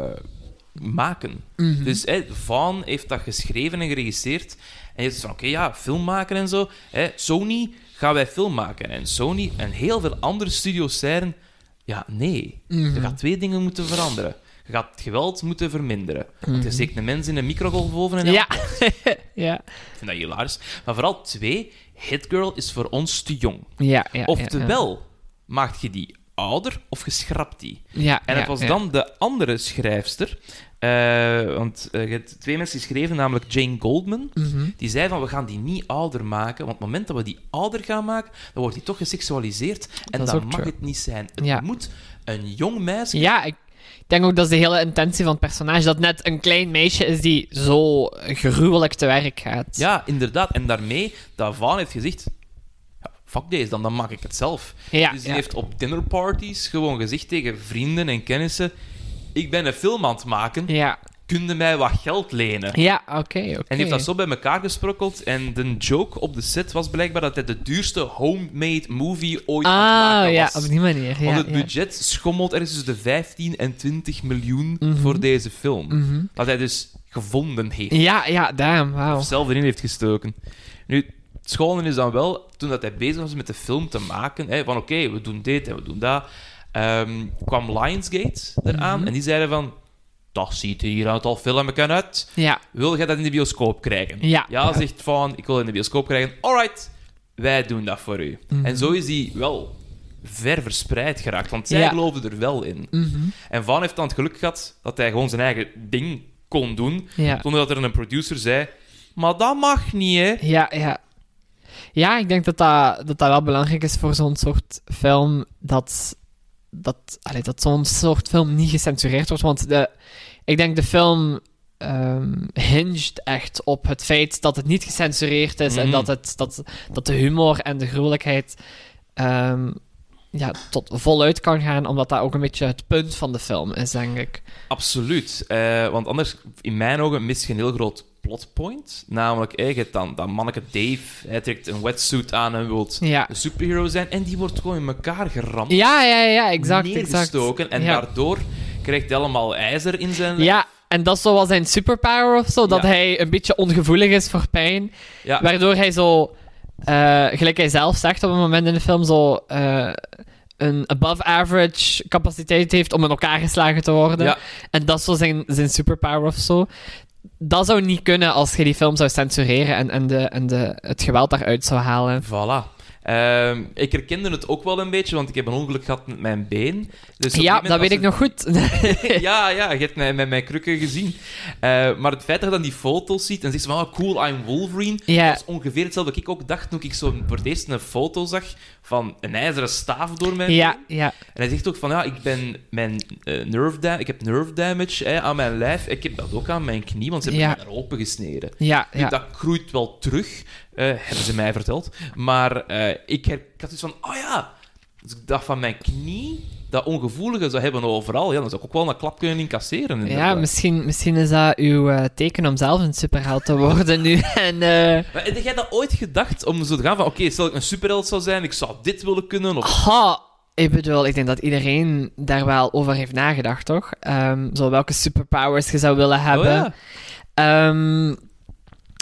Speaker 2: maken.
Speaker 3: Mhm.
Speaker 2: Dus hè, Vaughn heeft dat geschreven en geregisseerd. En je zegt van, oké, ja, film maken en zo. Sony, gaan wij film maken? En Sony en heel veel andere studio's zeiden... Ja, nee.
Speaker 3: Mhm.
Speaker 2: Je gaat twee dingen moeten veranderen. Je gaat het geweld moeten verminderen. Want je steekt een mens in een microgolfoven en
Speaker 3: Mhm. Ja. ja.
Speaker 2: ik vind dat hilarisch. Maar vooral twee, Hit Girl is voor ons te jong.
Speaker 3: Ja, ja.
Speaker 2: Oftewel, maak je die ouder of je schrapt die.
Speaker 3: Ja,
Speaker 2: En het was dan de andere schrijfster. eh, want hebt twee mensen schreven, namelijk Jane Goldman.
Speaker 3: Mhm.
Speaker 2: Die zei van, we gaan die niet ouder maken. Want op het moment dat we die ouder gaan maken, dan wordt die toch geseksualiseerd. En
Speaker 3: Dat
Speaker 2: mag
Speaker 3: true.
Speaker 2: het niet zijn. Het
Speaker 3: Ja.
Speaker 2: moet een jong meisje...
Speaker 3: Ja, ik denk ook dat is de hele intentie van het personage. Dat net een klein meisje is die zo gruwelijk te werk gaat.
Speaker 2: Ja, inderdaad. En daarmee, dat Vaan heeft gezegd... Ja, fuck deze, dan, dan maak ik het zelf.
Speaker 3: Ja,
Speaker 2: dus die
Speaker 3: ja.
Speaker 2: heeft op dinnerparties gewoon gezegd tegen vrienden en kennissen... Ik ben een film aan het maken.
Speaker 3: Ja,
Speaker 2: Kun je mij wat geld lenen?
Speaker 3: ja oké, oké.
Speaker 2: En die heeft dat zo bij elkaar gesprokkeld. En de joke op de set was blijkbaar dat hij de duurste homemade movie ooit
Speaker 3: Ah,
Speaker 2: maken
Speaker 3: ja,
Speaker 2: was.
Speaker 3: op die manier. Ja,
Speaker 2: Want het
Speaker 3: ja.
Speaker 2: budget schommelt ergens tussen de 15 en 20 miljoen
Speaker 3: Mhm.
Speaker 2: voor deze film.
Speaker 3: Mhm.
Speaker 2: Dat hij dus gevonden heeft.
Speaker 3: Ja, ja, damn, wauw.
Speaker 2: Of zelf erin heeft gestoken. Nu, Het schone is dan wel, toen dat hij bezig was met de film te maken, hè, van oké, we doen dit en we doen dat, ehm, kwam Lionsgate eraan
Speaker 3: Mhm.
Speaker 2: en die zeiden van, dat ziet er hier een aantal filmen uit.
Speaker 3: Ja.
Speaker 2: Wil jij dat in de bioscoop krijgen?
Speaker 3: Ja.
Speaker 2: Ja, zegt van, ik wil in de bioscoop krijgen. Alright, wij doen dat voor u.
Speaker 3: Mhm.
Speaker 2: En zo is hij wel ver verspreid geraakt, want zij
Speaker 3: Ja.
Speaker 2: geloofden er wel in.
Speaker 3: Mhm.
Speaker 2: En Van heeft dan het geluk gehad dat hij gewoon zijn eigen ding kon doen,
Speaker 3: Ja.
Speaker 2: zonder dat er een producer zei, maar dat mag niet, hè.
Speaker 3: Ja, ja. Ja, ik denk dat dat, dat, dat wel belangrijk is voor zo'n soort film. Dat, dat, allee, dat zo'n soort film niet gecensureerd wordt. Want de, ik denk de film ehm hinged echt op het feit dat het niet gecensureerd is. En
Speaker 2: Mhm.
Speaker 3: dat, het, dat, dat de humor en de gruwelijkheid ehm, ja, tot voluit kan gaan. Omdat dat ook een beetje het punt van de film is, denk ik.
Speaker 2: Absoluut. Eh, want anders, in mijn ogen, mis je een heel groot plotpoint. Namelijk, hebt dan dat manneke Dave, hij trekt een wetsuit aan en wil
Speaker 3: Ja.
Speaker 2: een superhero zijn. En die wordt gewoon in elkaar geramd.
Speaker 3: Ja, ja, ja, exact. exact.
Speaker 2: neergestoken. En
Speaker 3: Ja.
Speaker 2: daardoor krijgt hij allemaal ijzer in zijn lijf.
Speaker 3: Ja, en dat is zo wel zijn superpower of zo. Dat
Speaker 2: Ja.
Speaker 3: hij een beetje ongevoelig is voor pijn.
Speaker 2: Ja.
Speaker 3: Waardoor hij zo, eh, gelijk hij zelf zegt op een moment in de film, zo eh, een above-average capaciteit heeft om in elkaar geslagen te worden.
Speaker 2: Ja.
Speaker 3: En dat is zo zijn, zijn superpower of zo. Dat zou niet kunnen als je die film zou censureren en, en, de, en de, het geweld daaruit zou halen.
Speaker 2: Voilà. Ehm, ik herkende het ook wel een beetje, want ik heb een ongeluk gehad met mijn been. Dus
Speaker 3: Ja, dat weet ik nog goed.
Speaker 2: ja, ja, je hebt mij met mijn krukken gezien. Eh, maar het feit dat je dan die foto's ziet en zegt van, oh, cool, I'm Wolverine. Dat is ongeveer hetzelfde wat ik ook dacht toen ik zo voor het eerst een foto zag van een ijzeren staaf door mijn
Speaker 3: ja, ja,
Speaker 2: En hij zegt ook van, ja, ik ben mijn eh, nerve da- ik heb nerve damage hè, aan mijn lijf. Ik heb dat ook aan mijn knie, want ze hebben
Speaker 3: Ja.
Speaker 2: mij daar open gesneden.
Speaker 3: ja.
Speaker 2: Dat groeit wel terug, eh, hebben ze mij verteld. Maar eh, ik, her- ik had iets van, oh ja, dus ik dacht van mijn knie, dat ongevoelige zou hebben overal. Ja, dan zou ik ook wel een klap kunnen incasseren.
Speaker 3: Ja, misschien, misschien is dat uw eh, teken om zelf een superheld te worden nu. En, eh,
Speaker 2: Maar heb jij dat ooit gedacht, om zo te gaan van, oké, stel ik een superheld zou zijn, ik zou dit willen kunnen, of...
Speaker 3: Ha, ik bedoel, ik denk dat iedereen daar wel over heeft nagedacht, toch? Ehm, zo welke superpowers je zou willen hebben.
Speaker 2: Oh, ja.
Speaker 3: Ehm,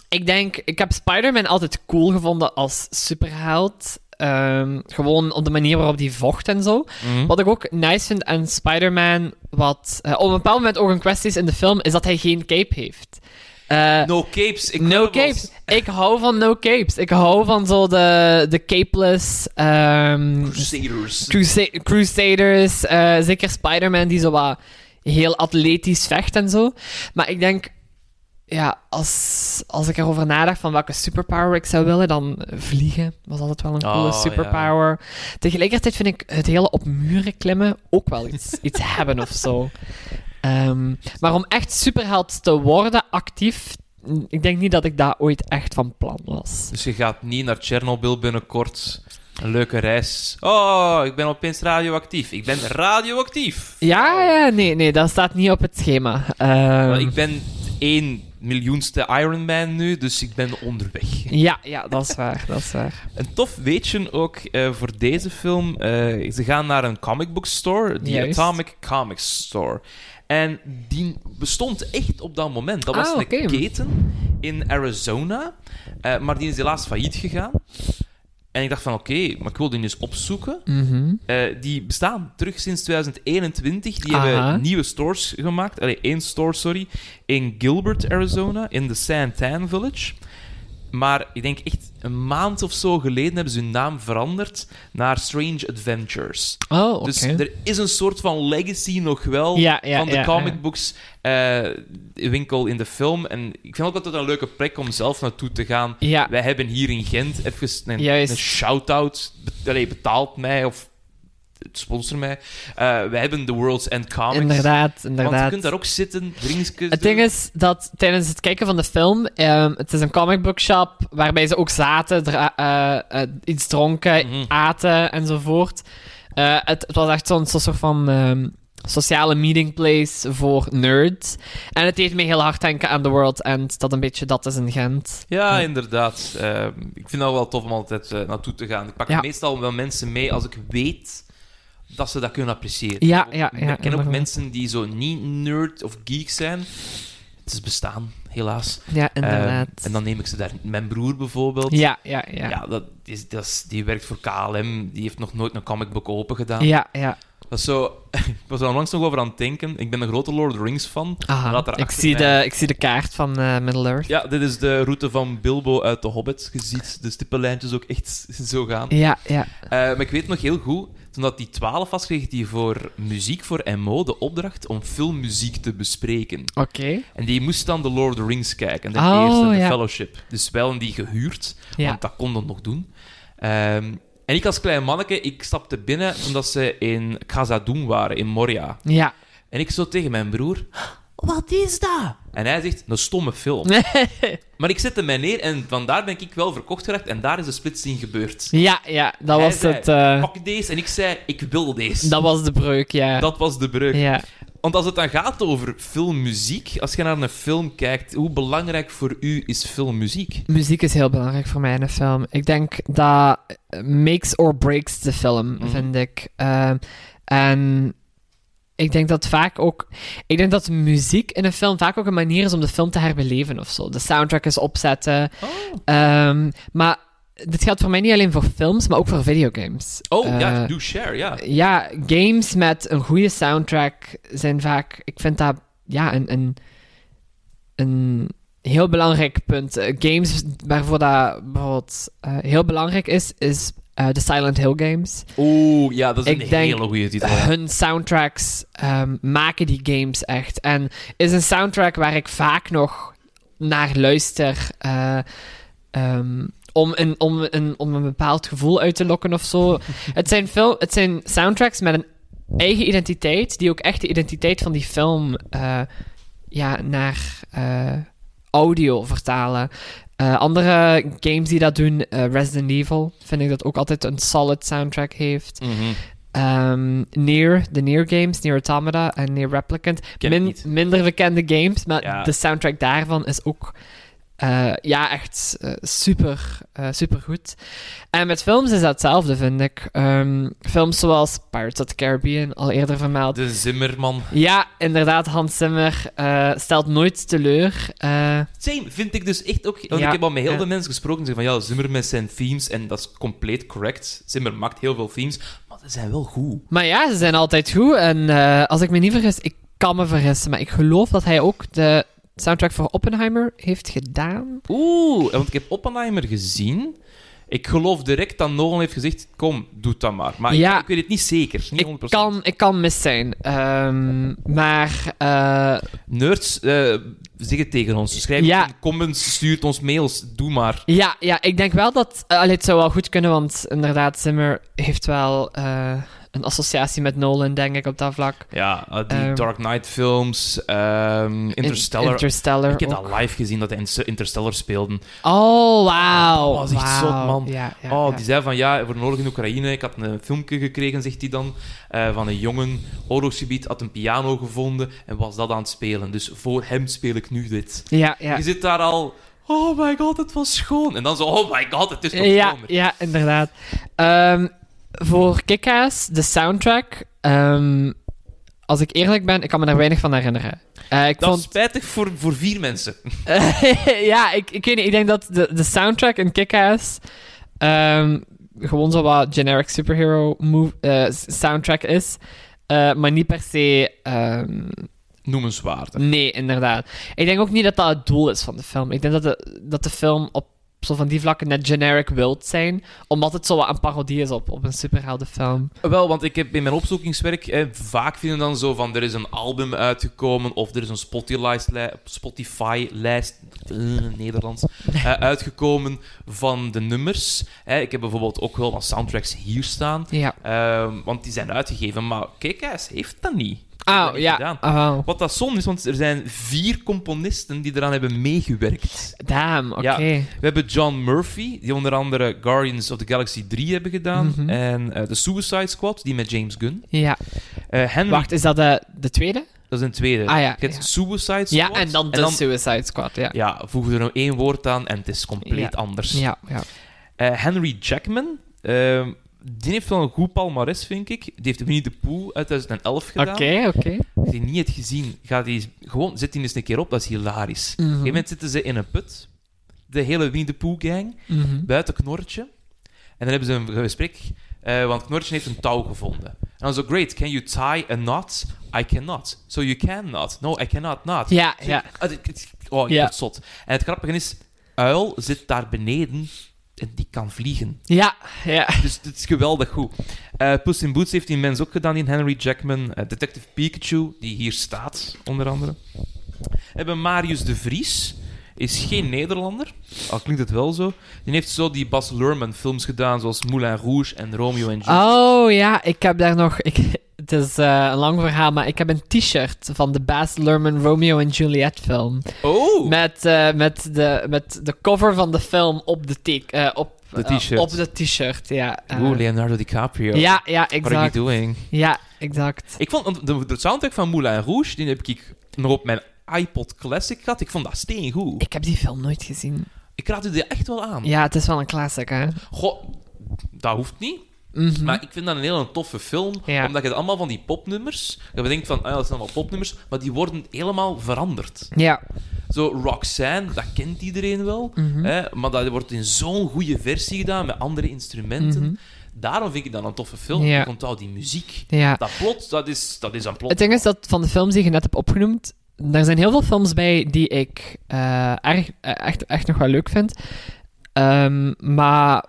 Speaker 3: ik denk, ik heb Spider-Man altijd cool gevonden als superheld. Ehm, gewoon op de manier waarop die vocht en zo.
Speaker 2: Mhm.
Speaker 3: Wat ik ook nice vind aan Spider-Man, wat eh, op een bepaald moment ook een kwestie is in de film, is dat hij geen cape heeft. Eh,
Speaker 2: No capes,
Speaker 3: no
Speaker 2: Incredibles.
Speaker 3: capes. Ik hou van no capes. Ik hou van zo de, de capeless ehm,
Speaker 2: Crusaders.
Speaker 3: Crusa- Crusaders. eh, zeker Spider-Man die zo wat heel atletisch vecht en zo. Maar ik denk, ja, als, als ik erover nadacht van welke superpower ik zou willen, dan vliegen was altijd wel een coole
Speaker 2: Oh,
Speaker 3: superpower. Tegelijkertijd vind ik het hele op muren klimmen ook wel iets, iets hebben of zo. Ehm, maar om echt superheld te worden, actief, ik denk niet dat ik daar ooit echt van plan was.
Speaker 2: Dus je gaat niet naar Tsjernobyl binnenkort. Een leuke reis. Oh, ik ben opeens radioactief. Ik ben radioactief.
Speaker 3: Ja, ja, nee, nee, dat staat niet op het schema. Ehm,
Speaker 2: ik ben één miljoenste Iron Man nu, dus ik ben onderweg.
Speaker 3: Ja, ja, dat is waar, dat is waar.
Speaker 2: Een tof weetje ook eh, voor deze film. eh, ze gaan naar een comic book store, die
Speaker 3: Juist.
Speaker 2: Atomic Comics Store. En die bestond echt op dat moment. Dat was
Speaker 3: Ah,
Speaker 2: een keten in Arizona, eh, maar die is helaas failliet gegaan. En ik dacht van, oké, maar ik wil die eens opzoeken.
Speaker 3: Mhm.
Speaker 2: Eh, die bestaan terug sinds 2021. Die
Speaker 3: Aha.
Speaker 2: hebben nieuwe stores gemaakt. Allee, één store, sorry. In Gilbert, Arizona, in de Santan Village. Maar ik denk echt een maand of zo geleden hebben ze hun naam veranderd naar Strange Adventures.
Speaker 3: Oh, oké.
Speaker 2: Dus er is een soort van legacy nog wel
Speaker 3: Ja, ja,
Speaker 2: van de
Speaker 3: ja,
Speaker 2: comic books eh, winkel in de film. En ik vind ook altijd een leuke plek om zelf naartoe te gaan.
Speaker 3: Ja,
Speaker 2: Wij hebben hier in Gent even een, een shout-out. Be- betaalt mij of sponsor mij. Eh, wij hebben The World's End Comics.
Speaker 3: inderdaad,
Speaker 2: Want je
Speaker 3: inderdaad.
Speaker 2: kunt daar ook zitten, drinkjes
Speaker 3: Het ding is dat tijdens het kijken van de film, ehm, het is een comic book shop waarbij ze ook zaten, eh, eh, iets dronken,
Speaker 2: Mhm.
Speaker 3: aten enzovoort. Het, het was echt zo'n soort van ehm, sociale meeting place voor nerds. En het deed me heel hard denken aan The World End, dat een beetje dat is in Gent.
Speaker 2: Ja,
Speaker 3: Ja.
Speaker 2: inderdaad. Eh, ik vind dat wel tof om altijd naartoe te gaan. Ik pak
Speaker 3: Ja.
Speaker 2: meestal wel mensen mee als ik weet dat ze dat kunnen appreciëren.
Speaker 3: Ja, ja, ja,
Speaker 2: Ik ken ook mensen die zo niet nerd of geek zijn. Het is bestaan. helaas.
Speaker 3: Ja, inderdaad.
Speaker 2: Ehm, en dan neem ik ze daar. Mijn broer bijvoorbeeld.
Speaker 3: ja, ja, ja.
Speaker 2: Ja, dat is, dat is, die werkt voor KLM. Die heeft nog nooit een comic book open gedaan.
Speaker 3: Ja, ja.
Speaker 2: Dat zo... ik was er onlangs nog over aan het denken. Ik ben een grote Lord of the Rings fan.
Speaker 3: Aha. Ik, zie
Speaker 2: mij-
Speaker 3: de, ik zie de kaart van eh, Middle-earth.
Speaker 2: Ja, dit is de route van Bilbo uit de Hobbit. Je ziet de stippenlijntjes ook echt zo gaan.
Speaker 3: Ja, ja.
Speaker 2: Eh, maar ik weet nog heel goed, toen dat die 12 was, kreeg die voor muziek voor MO de opdracht om filmmuziek te bespreken.
Speaker 3: Oké.
Speaker 2: En die moest dan de Lord of the Rings kijken, de
Speaker 3: Oh,
Speaker 2: eerste, de
Speaker 3: ja.
Speaker 2: Fellowship. Dus wel een die gehuurd,
Speaker 3: Ja.
Speaker 2: want dat kon dat nog doen. Ehm, en ik als klein manneke, ik stapte binnen omdat ze in Khazad-dûm waren, in Moria.
Speaker 3: Ja.
Speaker 2: En ik zo tegen mijn broer, wat is dat? En hij zegt, een stomme film. Maar ik zette mij neer en vandaar ben ik wel verkocht geraakt en daar is de splitsing gebeurd.
Speaker 3: ja, ja. Dat
Speaker 2: Hij
Speaker 3: was
Speaker 2: zei,
Speaker 3: het... eh,
Speaker 2: Pak deze en ik zei, ik wil deze.
Speaker 3: dat was de breuk, ja.
Speaker 2: Dat was de breuk.
Speaker 3: Ja.
Speaker 2: Want als het dan gaat over filmmuziek, als je naar een film kijkt, hoe belangrijk voor u is filmmuziek?
Speaker 3: Muziek is heel belangrijk voor mij in een film. Ik denk dat makes or breaks de film,
Speaker 2: Mhm.
Speaker 3: vind ik. Ehm, en ik denk dat vaak ook... Ik denk dat muziek in een film vaak ook een manier is om de film te herbeleven of zo. De soundtrack is opzetten. Ehm, maar dit geldt voor mij niet alleen voor films, maar ook voor videogames.
Speaker 2: Oh, ja,
Speaker 3: Eh,
Speaker 2: do share, ja.
Speaker 3: ja, games met een goede soundtrack zijn vaak... Ik vind dat ja, een, een, een heel belangrijk punt. Eh, games waarvoor dat bijvoorbeeld eh, heel belangrijk is, is eh, de Silent Hill games.
Speaker 2: Oeh, ja, dat is
Speaker 3: Ik
Speaker 2: een
Speaker 3: denk-
Speaker 2: hele goede titel. ja.
Speaker 3: Hun soundtracks ehm, maken die games echt. En is een soundtrack waar ik vaak nog naar luister. eh, ehm, om een, om, een, om een bepaald gevoel uit te lokken of zo. het, zijn film, het zijn soundtracks met een eigen identiteit, die ook echt de identiteit van die film eh, ja, naar audio vertalen. Eh, andere games die dat doen, eh, Resident Evil, vind ik dat ook altijd een solid soundtrack heeft.
Speaker 2: Mhm.
Speaker 3: Ehm Nier, de Nier games, Nier Automata en Nier Replicant. Min- minder bekende games, maar
Speaker 2: Ja.
Speaker 3: de soundtrack daarvan is ook eh, ja, echt eh, super, eh, super goed. En met films is dat hetzelfde, vind ik. Ehm, films zoals Pirates of the Caribbean, al eerder vermeld.
Speaker 2: De Zimmerman.
Speaker 3: Ja, inderdaad, Hans Zimmer stelt nooit teleur.
Speaker 2: Same, vind ik dus echt ook... Want
Speaker 3: Ja,
Speaker 2: ik heb al met heel veel mensen gesproken die zeggen van ja, Zimmer met zijn themes, en dat is compleet correct. Zimmer maakt heel veel themes, maar ze zijn wel goed.
Speaker 3: maar ja, ze zijn altijd goed. En als ik me niet vergis, ik kan me vergissen, maar ik geloof dat hij ook de soundtrack voor Oppenheimer heeft gedaan.
Speaker 2: Oeh, want ik heb Oppenheimer gezien. Ik geloof direct dat Nolan heeft gezegd, kom, doe dat maar. Maar ik-
Speaker 3: Ja.
Speaker 2: ik, weet het niet zeker, niet 100%.
Speaker 3: Ik kan, ik kan mis zijn. Ehm, maar eh,
Speaker 2: Nerds, eh zeg het tegen ons. Schrijf
Speaker 3: Ja.
Speaker 2: in comments, stuurt ons mails, doe maar.
Speaker 3: ja, ja, ik denk wel dat... allee, het zou wel goed kunnen, want inderdaad, Zimmer heeft wel een associatie met Nolan, denk ik, op dat vlak.
Speaker 2: Ja, eh, die
Speaker 3: Ehm,
Speaker 2: Dark Knight films, ehm, Interstellar.
Speaker 3: Interstellar
Speaker 2: ik heb dat live gezien, dat hij in Interstellar speelden.
Speaker 3: Oh, wauw.
Speaker 2: Dat was echt zot, man.
Speaker 3: Ja, ja,
Speaker 2: oh,
Speaker 3: ja.
Speaker 2: die zei van ja, voor oorlog in Oekraïne, ik had een filmpje gekregen, zegt hij dan, eh, van een jongen, oorlogsgebied, had een piano gevonden en was dat aan het spelen. Dus voor hem speel ik nu dit.
Speaker 3: Ja, ja.
Speaker 2: Je zit daar al, oh my god, het was schoon. En dan zo, oh my god, het is nog
Speaker 3: Ja,
Speaker 2: schoner.
Speaker 3: ja, inderdaad. Ehm, voor Kick-Ass, de soundtrack... ehm, als ik eerlijk ben, ik kan me daar weinig van herinneren. Eh, ik
Speaker 2: Dat
Speaker 3: vond
Speaker 2: is spijtig voor, voor vier mensen.
Speaker 3: ja, ik, ik weet niet. Ik denk dat de, de soundtrack in Kick-Ass ehm, gewoon zo wat generic superhero move, eh, soundtrack is. Eh, maar niet per se... ehm,
Speaker 2: Noemenswaardig.
Speaker 3: nee, inderdaad. Ik denk ook niet dat dat het doel is van de film. Ik denk dat de, dat de film op zo van die vlakken net generic wilt zijn, omdat het zo wat een parodie is op, op een superheldenfilm.
Speaker 2: Wel, want ik heb in mijn opzoekingswerk eh, vaak vinden dan zo van er is een album uitgekomen of er is een Spotify-lijst, eh, Nederlands, eh, uitgekomen van de nummers. Eh, ik heb bijvoorbeeld ook wel wat soundtracks hier staan,
Speaker 3: Ja.
Speaker 2: ehm, want die zijn uitgegeven, maar kijk eens, heeft dat niet.
Speaker 3: Oh, ja.
Speaker 2: gedaan.
Speaker 3: Oh.
Speaker 2: Wat dat zonde is, want er zijn vier componisten die eraan hebben meegewerkt.
Speaker 3: Damn, oké.
Speaker 2: Ja. We hebben John Murphy, die onder andere Guardians of the Galaxy 3 hebben gedaan.
Speaker 3: Mhm.
Speaker 2: En eh, de Suicide Squad, die met James Gunn.
Speaker 3: Ja.
Speaker 2: Eh, Henry,
Speaker 3: Wacht, is dat de, de tweede?
Speaker 2: dat is een tweede.
Speaker 3: Ah, ja,
Speaker 2: Je hebt
Speaker 3: ja.
Speaker 2: Suicide Squad.
Speaker 3: Ja, en dan de Suicide Squad, ja.
Speaker 2: Ja, voeg er nog één woord aan en het is compleet
Speaker 3: Ja.
Speaker 2: anders.
Speaker 3: Ja, ja.
Speaker 2: Eh, Henry Jackman, ehm, die heeft wel een goed palmares, vind ik. Die heeft Winnie the Pooh uit 2011 gedaan.
Speaker 3: Oké, oké.
Speaker 2: je die niet hebt gezien, ga die gewoon, zet die eens een keer op, dat is hilarisch. Op een gegeven moment zitten ze in een put, de hele Winnie the Pooh gang,
Speaker 3: Mhm.
Speaker 2: buiten Knorretje. En dan hebben ze een gesprek, eh, want Knorretje heeft een touw gevonden. En dan zo, great, can you tie a knot? I cannot. So you can not. No, I cannot not.
Speaker 3: Ja, ja.
Speaker 2: ah, Oh, ik word zot. En het grappige is, Uil zit daar beneden en die kan vliegen.
Speaker 3: Ja, ja.
Speaker 2: Dus dit is geweldig goed. Eh Puss in Boots heeft die mens ook gedaan, die Henry Jackman. Eh, Detective Pikachu, die hier staat, onder andere. We hebben Marius de Vries. Is geen Nederlander, al klinkt het wel zo. Die heeft zo die Bas Luhrmann films gedaan, zoals Moulin Rouge en Romeo en Juliet.
Speaker 3: Oh ja, ik heb daar nog. Ik, het is eh, een lang verhaal, maar ik heb een t-shirt van de Baz Luhrmann Romeo en Juliet film.
Speaker 2: Oh!
Speaker 3: Met, eh, met, de, met de cover van de film op de t- eh, op,
Speaker 2: De t-shirt.
Speaker 3: op de t-shirt, ja. Eh,
Speaker 2: Oeh, Leonardo DiCaprio.
Speaker 3: ja, ja,
Speaker 2: What are you
Speaker 3: exact.
Speaker 2: doing?
Speaker 3: Ja, exact.
Speaker 2: Ik vond de soundtrack van Moulin Rouge, die heb ik nog op mijn iPod Classic gehad. Ik vond dat steengoed.
Speaker 3: Ik heb die film nooit gezien.
Speaker 2: Ik raad u die echt wel aan.
Speaker 3: Ja, het is wel een classic, hè?
Speaker 2: Goh, dat hoeft niet.
Speaker 3: Mhm.
Speaker 2: Maar ik vind dat een hele toffe film,
Speaker 3: Ja.
Speaker 2: omdat je allemaal van die popnummers, je bedenkt van, ah, ja, dat zijn allemaal popnummers, maar die worden helemaal veranderd.
Speaker 3: Ja.
Speaker 2: Zo Roxanne, dat kent iedereen wel,
Speaker 3: Mhm.
Speaker 2: hè, maar dat wordt in zo'n goede versie gedaan, met andere instrumenten.
Speaker 3: Mhm.
Speaker 2: Daarom vind ik dat een toffe film.
Speaker 3: Ja.
Speaker 2: Ik onthoud die muziek.
Speaker 3: Ja.
Speaker 2: Dat plot, dat is, dat is een plot.
Speaker 3: Het ding is dat van de films die je net hebt opgenoemd, er zijn heel veel films bij die ik eh, erg, eh, echt, echt nog wel leuk vind. Ehm, maar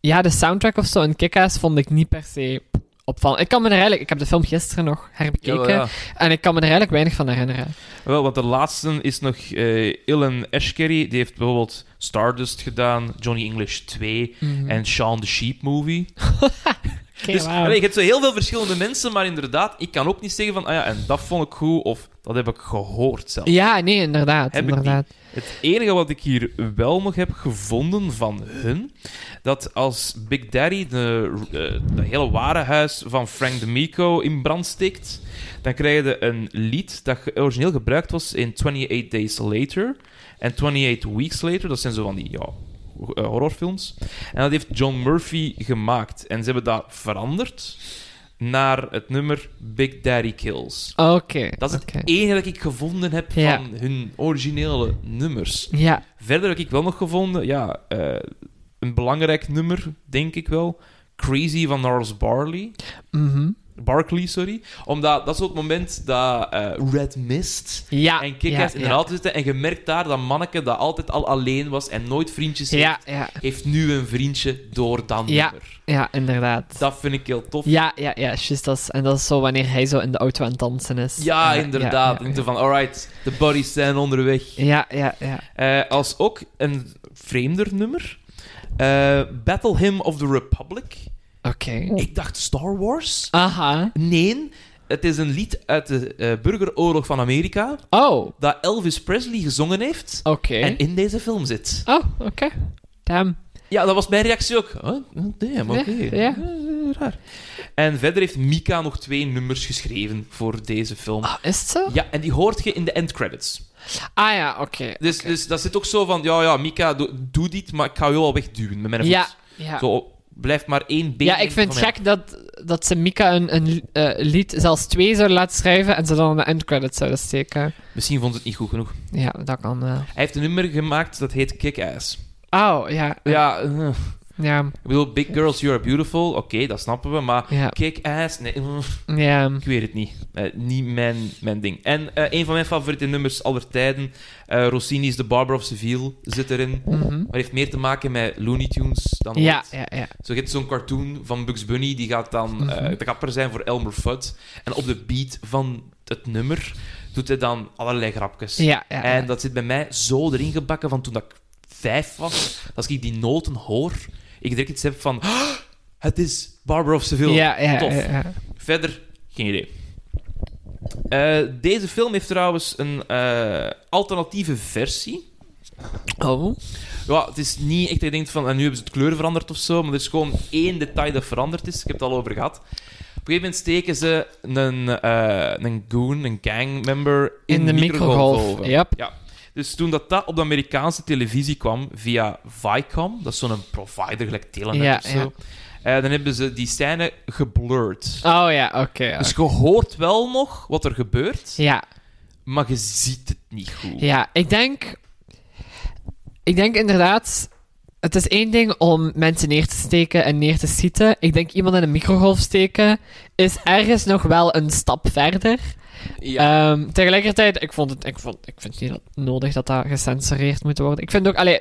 Speaker 3: ja, de soundtrack of zo in Kick-Ass vond ik niet per se opvallend. Ik kan me er eigenlijk... Ik heb de film gisteren nog herbekeken.
Speaker 2: Ja, ja.
Speaker 3: En ik kan me er eigenlijk weinig van herinneren.
Speaker 2: Wel, want de laatste is nog eh Ilan Ashkery. Die heeft bijvoorbeeld Stardust gedaan, Johnny English 2
Speaker 3: Mhm.
Speaker 2: en Shaun the Sheep Movie.
Speaker 3: Oké,
Speaker 2: dus allee, je hebt zo heel veel verschillende mensen, maar inderdaad, ik kan ook niet zeggen van, ah ja, en dat vond ik goed, of dat heb ik gehoord zelf.
Speaker 3: Ja, nee, inderdaad.
Speaker 2: Heb
Speaker 3: inderdaad.
Speaker 2: Het enige wat ik hier wel nog heb gevonden van hun, dat als Big Daddy de, eh, de hele warenhuis van Frank DeMico in brand steekt, dan krijg je een lied dat origineel gebruikt was in 28 Days Later en 28 Weeks Later. Dat zijn zo van die ja, horrorfilms. En dat heeft John Murphy gemaakt. En ze hebben dat veranderd naar het nummer Big Daddy Kills.
Speaker 3: Oké.
Speaker 2: Dat is het enige dat ik gevonden heb
Speaker 3: Ja.
Speaker 2: van hun originele nummers.
Speaker 3: Ja.
Speaker 2: Verder heb ik wel nog gevonden, ja, eh, een belangrijk nummer, denk ik wel. Crazy van Gnarls Barley.
Speaker 3: Mhm.
Speaker 2: Barkley, sorry. Omdat dat is ook het moment dat eh, Red Mist
Speaker 3: Ja.
Speaker 2: en Kick-Ass
Speaker 3: ja,
Speaker 2: in de
Speaker 3: ja.
Speaker 2: auto zitten. En je merkt daar dat manneke dat altijd al alleen was en nooit vriendjes heeft, heeft nu een vriendje door dat
Speaker 3: Ja.
Speaker 2: nummer.
Speaker 3: Ja, inderdaad.
Speaker 2: Dat vind ik heel tof.
Speaker 3: Ja, ja, ja, is, en dat is zo wanneer hij zo in de auto aan het dansen is.
Speaker 2: Ja, inderdaad. En van, alright, de buddies zijn onderweg.
Speaker 3: ja, ja. ja.
Speaker 2: Eh, als ook een vreemder nummer. eh, Battle Hymn of the Republic.
Speaker 3: Oké.
Speaker 2: Ik dacht Star Wars.
Speaker 3: Aha.
Speaker 2: Nee, het is een lied uit de eh, burgeroorlog van Amerika
Speaker 3: Oh,
Speaker 2: dat Elvis Presley gezongen heeft
Speaker 3: oké.
Speaker 2: en in deze film zit.
Speaker 3: Oh, oké. Damn.
Speaker 2: Ja, dat was mijn reactie ook. Huh? Damn, oké.
Speaker 3: Ja, ja.
Speaker 2: Eh, raar. En verder heeft Mika nog twee nummers geschreven voor deze film.
Speaker 3: Ah, is het zo?
Speaker 2: Ja, en die hoort je in de endcredits.
Speaker 3: Ah ja, oké.
Speaker 2: Dus, dus dat zit ook zo van, ja, ja, Mika, doe, doe dit, maar ik ga je wel wegduwen met mijn voet.
Speaker 3: Ja, ja.
Speaker 2: Zo, blijft maar één been.
Speaker 3: Ja, ik vind het gek dat, dat ze Mika een, een eh, lied, zelfs twee zouden laten schrijven en ze dan de endcredits zouden steken.
Speaker 2: Misschien vond ze het niet goed genoeg.
Speaker 3: Ja, dat kan wel.
Speaker 2: Hij heeft een nummer gemaakt dat heet Kick-Ass.
Speaker 3: Oh, ja.
Speaker 2: Ja, eh,
Speaker 3: Ja,
Speaker 2: ik bedoel, Big Girls, You Are Beautiful. Oké, dat snappen we. Maar
Speaker 3: ja.
Speaker 2: Kick-Ass, nee,
Speaker 3: Ja.
Speaker 2: ik weet het niet. Eh, niet mijn, mijn ding. En eh, een van mijn favoriete nummers aller tijden, eh, Rossini's The Barber of Seville, zit erin.
Speaker 3: Mhm.
Speaker 2: Maar heeft meer te maken met Looney Tunes dan
Speaker 3: Ja,
Speaker 2: ooit.
Speaker 3: ja, ja.
Speaker 2: Zo je hebt zo'n cartoon van Bugs Bunny, die gaat dan
Speaker 3: Mhm.
Speaker 2: de kapper zijn voor Elmer Fudd. En op de beat van het nummer doet hij dan allerlei grapjes.
Speaker 3: Ja, ja.
Speaker 2: En dat zit bij mij zo erin gebakken van toen dat ik vijf was. Als ik die noten hoor, ik direct iets heb van... "Ah, het is Barbara of Seville.
Speaker 3: ja, ja,
Speaker 2: Tof.
Speaker 3: ja, ja.
Speaker 2: Verder, geen idee. Eh, deze film heeft trouwens een eh, alternatieve versie.
Speaker 3: Oh.
Speaker 2: Ja, het is niet echt dat je denkt van, en nu hebben ze het kleur veranderd of zo, maar er is gewoon één detail dat veranderd is. Ik heb het al over gehad. Op een gegeven moment steken ze een, eh, een goon, een gangmember, in,
Speaker 3: In de microgolf, yep.
Speaker 2: Ja. Dus toen dat, dat op de Amerikaanse televisie kwam, via Viacom, dat is zo'n provider, gelijk Telenet
Speaker 3: Ja,
Speaker 2: of zo, Eh, dan hebben ze die scène geblurred.
Speaker 3: Oh ja, oké.
Speaker 2: Dus je hoort wel nog wat er gebeurt,
Speaker 3: ja,
Speaker 2: maar je ziet het niet goed.
Speaker 3: ja, ik denk... Ik denk inderdaad... Het is één ding om mensen neer te steken en neer te schieten. Ik denk iemand in een microgolf steken is ergens nog wel een stap verder.
Speaker 2: Ja.
Speaker 3: Ehm, tegelijkertijd, ik, vond het, ik, vond, ik vind niet dat nodig dat dat gecensureerd moet worden. Ik vind ook, allee,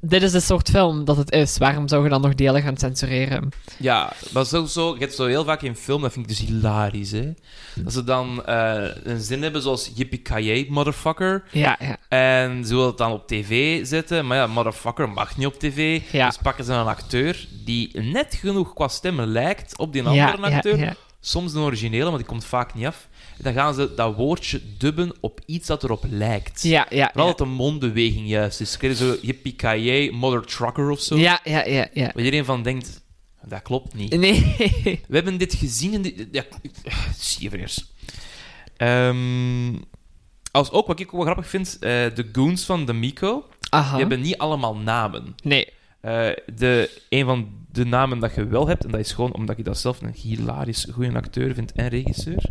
Speaker 3: dit is de soort film dat het is. Waarom zou je dan nog delen gaan censureren?
Speaker 2: Ja, maar zo, je hebt zo heel vaak in film, dat vind ik dus hilarisch, hè. Dat ze dan eh, een zin hebben zoals yippie motherfucker.
Speaker 3: Ja, ja.
Speaker 2: En ze willen het dan op tv zetten, maar ja, motherfucker mag niet op tv.
Speaker 3: Ja.
Speaker 2: Dus pakken ze een acteur die net genoeg qua stemmen lijkt op die andere
Speaker 3: ja,
Speaker 2: acteur.
Speaker 3: ja.
Speaker 2: Soms een originele, maar die komt vaak niet af. Dan gaan ze dat woordje dubben op iets dat erop lijkt.
Speaker 3: Ja, ja,
Speaker 2: Vooral
Speaker 3: ja.
Speaker 2: dat de mondbeweging juist is. Je zo yippie mother trucker of zo.
Speaker 3: Ja, ja, ja, ja.
Speaker 2: Waar iedereen van denkt, dat klopt niet.
Speaker 3: Nee.
Speaker 2: We hebben dit gezien in de... Ja, Sievereers. Ehm als ook, wat ik ook wel grappig vind, eh, de goons van de Miko,
Speaker 3: Aha.
Speaker 2: die hebben niet allemaal namen.
Speaker 3: Nee.
Speaker 2: Eh, de, een van de namen dat je wel hebt, en dat is gewoon omdat ik dat zelf een hilarisch goede acteur vind en regisseur,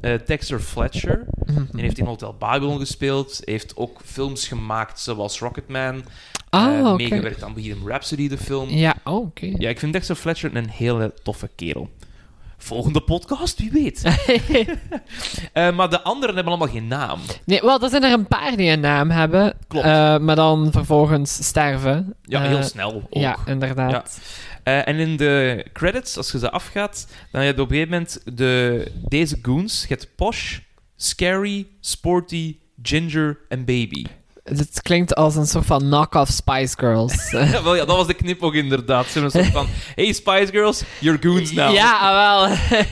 Speaker 2: eh Dexter Fletcher. Die heeft in Hotel Babylon gespeeld, heeft ook films gemaakt zoals Rocketman,
Speaker 3: Ah,
Speaker 2: eh,
Speaker 3: oké.
Speaker 2: meegewerkt aan Bohemian Rhapsody, de film.
Speaker 3: Ja, oh, oké.
Speaker 2: Ja, ik vind Dexter Fletcher een hele toffe kerel. Volgende podcast, wie weet. Eh, maar de anderen hebben allemaal geen naam.
Speaker 3: nee, wel, er zijn er een paar die een naam hebben.
Speaker 2: Klopt.
Speaker 3: eh, maar dan vervolgens sterven.
Speaker 2: Ja,
Speaker 3: Eh,
Speaker 2: heel snel ook.
Speaker 3: Ja, inderdaad.
Speaker 2: Eh, en in de credits, als je ze afgaat, dan heb je op een gegeven moment de, deze goons. Je hebt Posh, Scary, Sporty, Ginger en Baby.
Speaker 3: Het klinkt als een soort van knock-off Spice Girls.
Speaker 2: Wel, ja, dat was de knip ook inderdaad. Een soort van, hey Spice Girls, you're goons now.
Speaker 3: Ja, ah, wel.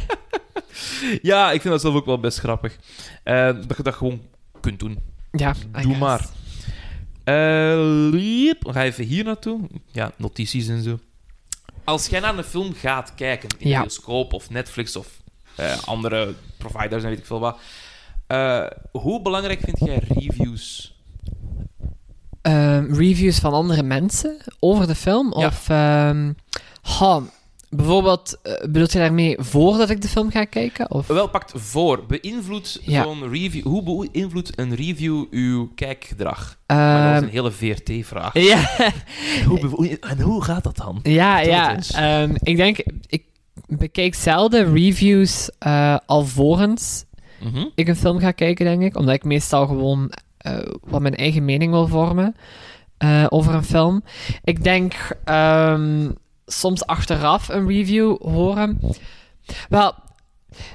Speaker 2: Ja, ik vind dat zelf ook wel best grappig. Eh, dat je dat gewoon kunt doen.
Speaker 3: ja,
Speaker 2: Doe
Speaker 3: guess.
Speaker 2: maar. Eh, liep. We gaan even hier naartoe. Ja, notities en zo. Als jij naar een film gaat kijken, in
Speaker 3: Ja.
Speaker 2: bioscoop of Netflix of eh, andere providers en weet ik veel wat, hoe belangrijk vind jij reviews?
Speaker 3: Ehm, reviews van andere mensen over de film?
Speaker 2: Ja.
Speaker 3: Of, ehm ha, bijvoorbeeld, eh, bedoelt je daarmee voordat ik de film ga kijken? Of?
Speaker 2: Wel, pakt voor. Beïnvloedt
Speaker 3: Ja.
Speaker 2: zo'n review... Hoe beïnvloedt een review uw kijkgedrag? Dat is
Speaker 3: Ehm,
Speaker 2: een hele VRT-vraag.
Speaker 3: ja,
Speaker 2: Hoe en hoe gaat dat dan?
Speaker 3: ja,
Speaker 2: Vertel
Speaker 3: ja. Ehm, ik denk, ik bekijk zelden reviews eh alvorens
Speaker 2: Mhm.
Speaker 3: ik een film ga kijken, denk ik. Omdat ik meestal gewoon eh, wat mijn eigen mening wil vormen eh, over een film. Ik denk ehm, soms achteraf een review horen. Wel,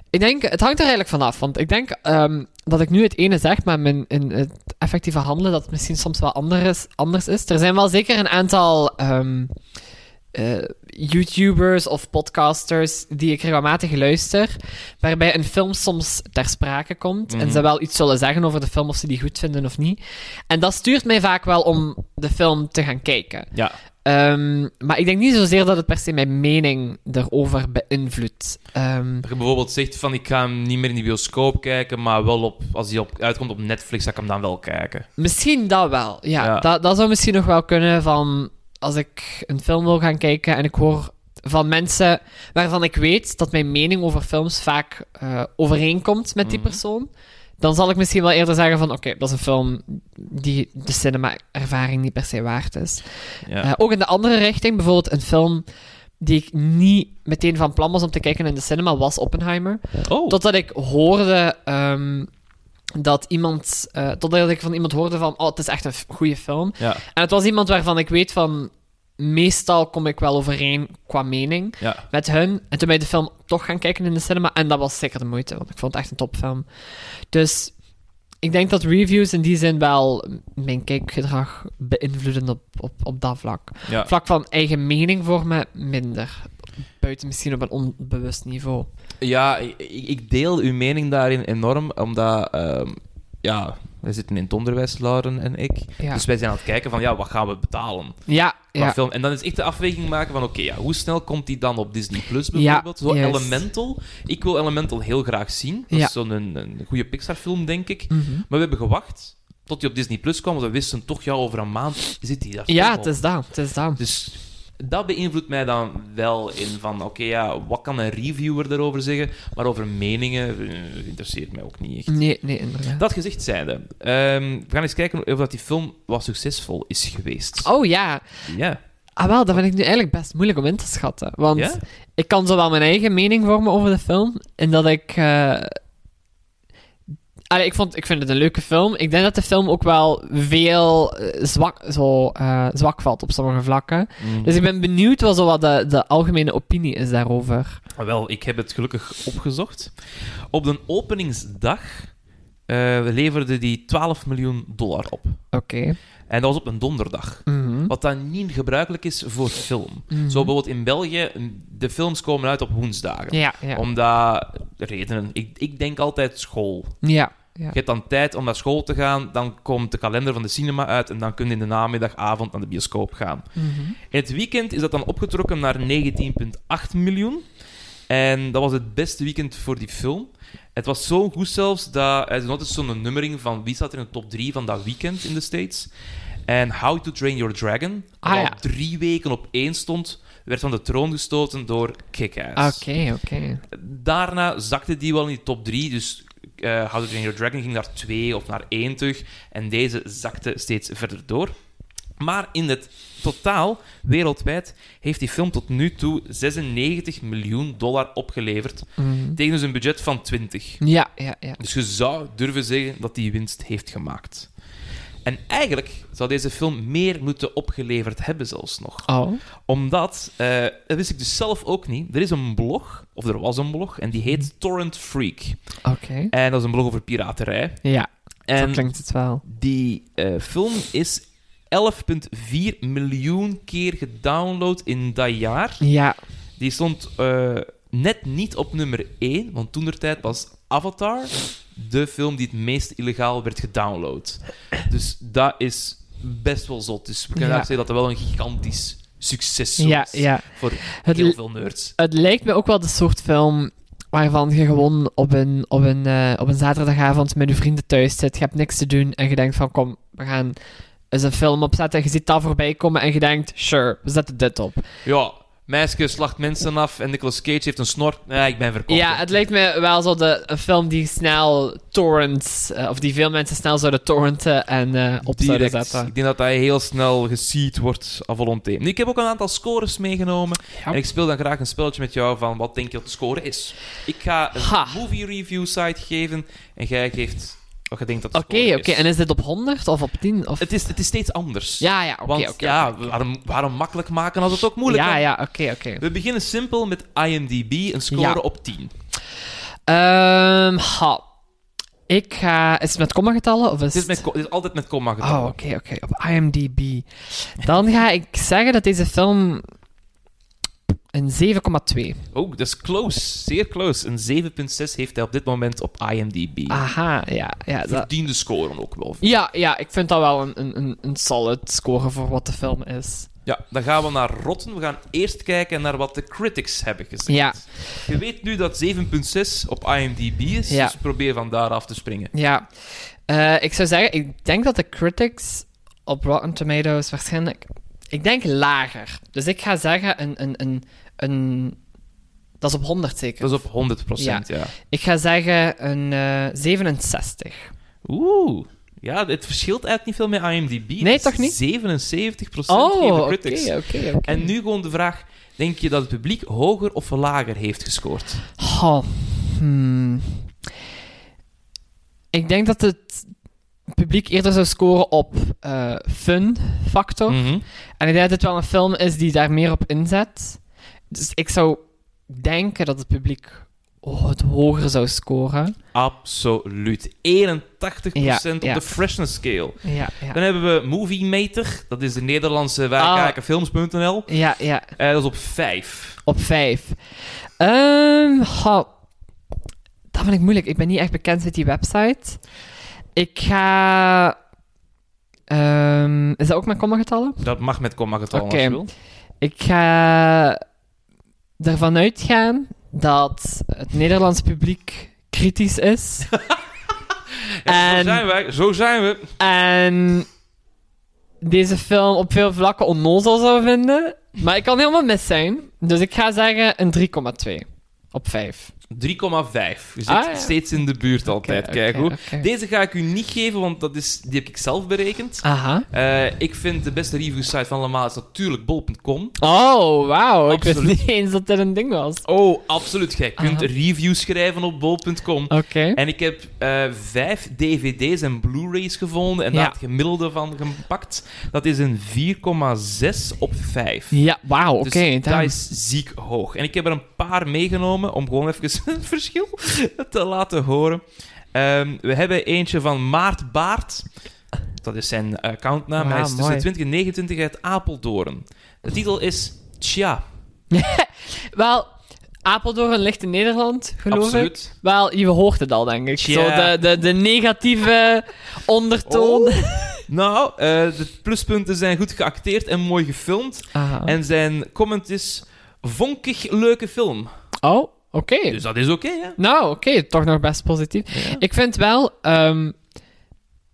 Speaker 3: ik denk, het hangt er eigenlijk vanaf. Want ik denk ehm, dat ik nu het ene zeg, maar mijn, in het effectieve handelen dat het misschien soms wel anders, anders is. Er zijn wel zeker een aantal ehm, eh, YouTubers of podcasters die ik regelmatig luister, waarbij een film soms ter sprake komt en
Speaker 2: Mhm.
Speaker 3: ze wel iets zullen zeggen over de film of ze die goed vinden of niet. En dat stuurt mij vaak wel om de film te gaan kijken.
Speaker 2: Ja.
Speaker 3: Ehm, maar ik denk niet zozeer dat het per se mijn mening erover beïnvloedt. Ehm,
Speaker 2: Dat je bijvoorbeeld zegt van ik ga hem niet meer in de bioscoop kijken, maar wel op, als hij op, uitkomt op Netflix, ga ik hem dan wel kijken.
Speaker 3: misschien dat wel. Ja,
Speaker 2: Ja.
Speaker 3: Dat, dat zou misschien nog wel kunnen van als ik een film wil gaan kijken en ik hoor van mensen waarvan ik weet dat mijn mening over films vaak eh, overeenkomt met die
Speaker 2: Mhm.
Speaker 3: persoon. Dan zal ik misschien wel eerder zeggen van oké, dat is een film die de cinema-ervaring niet per se waard is.
Speaker 2: Ja.
Speaker 3: Eh, ook in de andere richting, bijvoorbeeld een film die ik niet meteen van plan was om te kijken in de cinema, was Oppenheimer.
Speaker 2: oh,
Speaker 3: Totdat ik hoorde ehm, dat iemand... eh, totdat ik van iemand hoorde van, oh, het is echt een goede film.
Speaker 2: ja.
Speaker 3: En het was iemand waarvan ik weet van... Meestal kom ik wel overeen qua mening
Speaker 2: Ja.
Speaker 3: met hun. En toen ben ik de film toch gaan kijken in de cinema. En dat was zeker de moeite, want ik vond het echt een topfilm. Dus ik denk dat reviews in die zin wel mijn kijkgedrag beïnvloeden op, op, op dat vlak.
Speaker 2: ja.
Speaker 3: Vlak van eigen mening voor me minder. Buiten misschien op een onbewust niveau.
Speaker 2: Ja, ik, ik deel uw mening daarin enorm, omdat... ehm, ja, wij zitten in het onderwijs, Lauren en ik.
Speaker 3: Ja,
Speaker 2: Dus wij zijn aan het kijken van, ja, wat gaan we betalen?
Speaker 3: ja,
Speaker 2: film. En dan is echt de afweging maken van, oké, ja, hoe snel komt die dan op Disney Plus bijvoorbeeld? Zo
Speaker 3: juist.
Speaker 2: Elemental. Ik wil Elemental heel graag zien. Dat is zo'n een, een goede Pixar-film, denk ik.
Speaker 3: Mhm.
Speaker 2: Maar we hebben gewacht tot die op Disney Plus kwam, want we wisten toch, ja, over een maand zit die daar
Speaker 3: Ja, het is dat. Het is dat.
Speaker 2: Dus dat beïnvloedt mij dan wel in van, oké, ja, wat kan een reviewer erover zeggen? Maar over meningen eh, interesseert mij ook niet echt.
Speaker 3: Nee, nee, inderdaad.
Speaker 2: Dat gezegd zijnde, ehm, we gaan eens kijken of dat die film wat succesvol is geweest.
Speaker 3: Oh ja.
Speaker 2: Ja.
Speaker 3: Ah, wel, dat vind ik nu eigenlijk best moeilijk om in te schatten. Want
Speaker 2: Ja?
Speaker 3: ik kan zo wel mijn eigen mening vormen over de film. En dat ik. eh, Allee, ik, vond, ik vind het een leuke film. Ik denk dat de film ook wel veel eh, zwak, zo, eh, zwak valt op sommige vlakken.
Speaker 2: Mm.
Speaker 3: Dus ik ben benieuwd wat, zo wat de, de algemene opinie is daarover.
Speaker 2: Wel, ik heb het gelukkig opgezocht. Op de openingsdag eh, leverde die 12 miljoen dollar op.
Speaker 3: Oké.
Speaker 2: En dat was op een donderdag.
Speaker 3: Mhm.
Speaker 2: Wat dan niet gebruikelijk is voor film.
Speaker 3: Mhm.
Speaker 2: Zo bijvoorbeeld in België, de films komen uit op woensdagen.
Speaker 3: Ja, ja.
Speaker 2: Omdat redenen. Ik, ik denk altijd school.
Speaker 3: Ja. ja.
Speaker 2: Je hebt dan tijd om naar school te gaan, dan komt de kalender van de cinema uit en dan kun je in de namiddag, avond naar de bioscoop gaan.
Speaker 3: Mhm.
Speaker 2: In het weekend is dat dan opgetrokken naar 19,8 miljoen. En dat was het beste weekend voor die film. Het was zo goed zelfs dat... Er is altijd zo'n nummering van wie staat er in de top 3 van dat weekend in de States. En How to Train Your Dragon,
Speaker 3: Ah,
Speaker 2: al
Speaker 3: ja.
Speaker 2: drie weken op één stond, werd van de troon gestoten door Kick-Ass.
Speaker 3: Oké, oké.
Speaker 2: Daarna zakte die wel in die top 3, dus eh How to Train Your Dragon ging naar 2 of naar 1 terug. En deze zakte steeds verder door. Maar in het totaal, wereldwijd, heeft die film tot nu toe 96 miljoen dollar opgeleverd.
Speaker 3: Mhm.
Speaker 2: Tegen dus een budget van 20.
Speaker 3: Ja, ja, ja.
Speaker 2: Dus je zou durven zeggen dat die winst heeft gemaakt. En eigenlijk zou deze film meer moeten opgeleverd hebben, zelfs nog.
Speaker 3: Oh.
Speaker 2: Omdat, eh, dat wist ik dus zelf ook niet, er is een blog, of er was een blog, en die heet Torrent Freak.
Speaker 3: Oké.
Speaker 2: En dat is een blog over piraterij.
Speaker 3: Ja, zo
Speaker 2: En
Speaker 3: klinkt het wel.
Speaker 2: die eh, film is 11,4 miljoen keer gedownload in dat jaar.
Speaker 3: Ja.
Speaker 2: Die stond eh, net niet op nummer 1, want toen der tijd was Avatar de film die het meest illegaal werd gedownload. Dus dat is best wel zot. Dus we kunnen
Speaker 3: Ja.
Speaker 2: zeggen dat dat wel een gigantisch succes
Speaker 3: Ja, ja.
Speaker 2: voor
Speaker 3: Het,
Speaker 2: heel veel nerds.
Speaker 3: het lijkt me ook wel de soort film waarvan je gewoon op een, op een, eh, op een zaterdagavond met je vrienden thuis zit. Je hebt niks te doen en je denkt van kom, we gaan eens een film opzetten. Je ziet dat voorbij komen en je denkt, sure, we zetten dit op.
Speaker 2: Ja, meisje slacht mensen af en Nicolas Cage heeft een snor. Ja, ik ben verkocht.
Speaker 3: Ja, het lijkt me wel zo de, een film die snel torrents, eh, of die veel mensen snel zouden torrenten en eh, op zouden zetten.
Speaker 2: Ik denk dat hij heel snel gesied wordt à volonté. Nu, ik heb ook een aantal scores meegenomen.
Speaker 3: Ja.
Speaker 2: En ik speel dan graag een spelletje met jou van wat denk je dat de score is. Ik ga een
Speaker 3: Ha.
Speaker 2: movie review site geven en jij geeft
Speaker 3: Oké, oké.
Speaker 2: is.
Speaker 3: En is dit op 100 of op 10? Of...
Speaker 2: Het is, het is steeds anders.
Speaker 3: Ja, ja, oké,
Speaker 2: Want ja, waarom, waarom makkelijk maken als het ook moeilijk
Speaker 3: Ja,
Speaker 2: kan?
Speaker 3: ja, oké, oké.
Speaker 2: We beginnen simpel met IMDb, een score
Speaker 3: Ja.
Speaker 2: op 10.
Speaker 3: Ehm, ha. Ik ga... Is het met kommagetallen? Of is
Speaker 2: Het is, met, het is altijd met komma
Speaker 3: Oh,
Speaker 2: getallen.
Speaker 3: oké, oké. Op IMDb. Dan ga ik zeggen dat deze film een 7,2.
Speaker 2: Oh, dat is close. Zeer close. Een 7.6 heeft hij op dit moment op IMDb.
Speaker 3: Aha, ja. Ja, dat...
Speaker 2: Verdiende score ook wel.
Speaker 3: ja, ja, ik vind dat wel een, een- een, een solid score voor wat de film is.
Speaker 2: Ja, dan gaan we naar Rotten. We gaan eerst kijken naar wat de critics hebben gezegd.
Speaker 3: Ja.
Speaker 2: Je weet nu dat 7.6 op IMDb is,
Speaker 3: Ja.
Speaker 2: dus probeer van daar af te springen.
Speaker 3: Ja. Eh, ik zou zeggen, ik denk dat de critics op Rotten Tomatoes waarschijnlijk... Ik denk lager. Dus ik ga zeggen een... een, een, een dat is op 100 zeker.
Speaker 2: Dat is op 100%, ja.
Speaker 3: Ja. Ik ga zeggen een eh 67.
Speaker 2: Oeh. Ja, het verschilt eigenlijk niet veel met IMDb.
Speaker 3: Nee, toch niet?
Speaker 2: 77%
Speaker 3: Oh,
Speaker 2: geven de
Speaker 3: oké,
Speaker 2: critics.
Speaker 3: oké.
Speaker 2: En nu gewoon de vraag, denk je dat het publiek hoger of lager heeft gescoord?
Speaker 3: Oh, hmm. Ik denk dat het publiek eerder zou scoren op eh, fun factor.
Speaker 2: Mhm.
Speaker 3: En ik denk dat het wel een film is die daar meer op inzet. Dus ik zou denken dat het publiek oh, het hoger zou scoren.
Speaker 2: Absoluut. 81%
Speaker 3: Ja,
Speaker 2: op
Speaker 3: ja.
Speaker 2: de freshness scale.
Speaker 3: Ja, ja.
Speaker 2: Dan hebben we Movie Meter. Dat is de Nederlandse
Speaker 3: Ah.
Speaker 2: wijkijkerfilms.nl.
Speaker 3: Ja, ja.
Speaker 2: Eh, dat is op 5.
Speaker 3: Op vijf. Ehm, goh, dat vind ik moeilijk. Ik ben niet echt bekend met die website. Ik ga... ehm, is dat ook met kommagetallen?
Speaker 2: Dat mag met komma getallen
Speaker 3: Oké. Ik ga ervan uitgaan dat het Nederlands publiek kritisch is.
Speaker 2: Ja,
Speaker 3: En-
Speaker 2: Zo zijn wij. Zo zijn we.
Speaker 3: en deze film op veel vlakken onnozel zou vinden. Maar ik kan helemaal mis zijn. Dus ik ga zeggen een 3,2 op 5.
Speaker 2: 3,5. Je zit
Speaker 3: Ah, ja.
Speaker 2: steeds in de buurt altijd.
Speaker 3: Oké,
Speaker 2: Kijk hoe. Deze ga ik u niet geven, want dat is, die heb ik zelf berekend.
Speaker 3: Aha.
Speaker 2: Eh, ik vind de beste review site van allemaal is natuurlijk bol.com.
Speaker 3: Oh, wauw. Ik wist niet eens dat dit een ding was.
Speaker 2: Oh, absoluut. Jij kunt
Speaker 3: Aha.
Speaker 2: reviews schrijven op bol.com.
Speaker 3: Oké.
Speaker 2: En ik heb eh, vijf dvd's en blu-rays gevonden en
Speaker 3: Ja.
Speaker 2: daar het gemiddelde van gepakt. Dat is een 4,6 op 5.
Speaker 3: Ja, wauw, oké.
Speaker 2: Dus dat is ziek hoog. En ik heb er een paar meegenomen om gewoon even verschil te laten horen. Ehm, we hebben eentje van Maart Baart. Dat is zijn accountnaam. Hij is tussen
Speaker 3: mooi.
Speaker 2: 20 en 29 uit Apeldoorn. De titel is Tja.
Speaker 3: Wel, Apeldoorn ligt in Nederland, geloof ik.
Speaker 2: Absoluut.
Speaker 3: Wel, je hoort het al, denk ik.
Speaker 2: Tja.
Speaker 3: Zo de, de, de negatieve ondertoon.
Speaker 2: Nou, eh, de pluspunten zijn goed geacteerd en mooi gefilmd.
Speaker 3: Aha.
Speaker 2: En zijn comment is... Vonkig leuke film.
Speaker 3: Oh, oké.
Speaker 2: Dus dat is oké, hè?
Speaker 3: Nou, oké, toch nog best positief. Ik vind wel, ehm,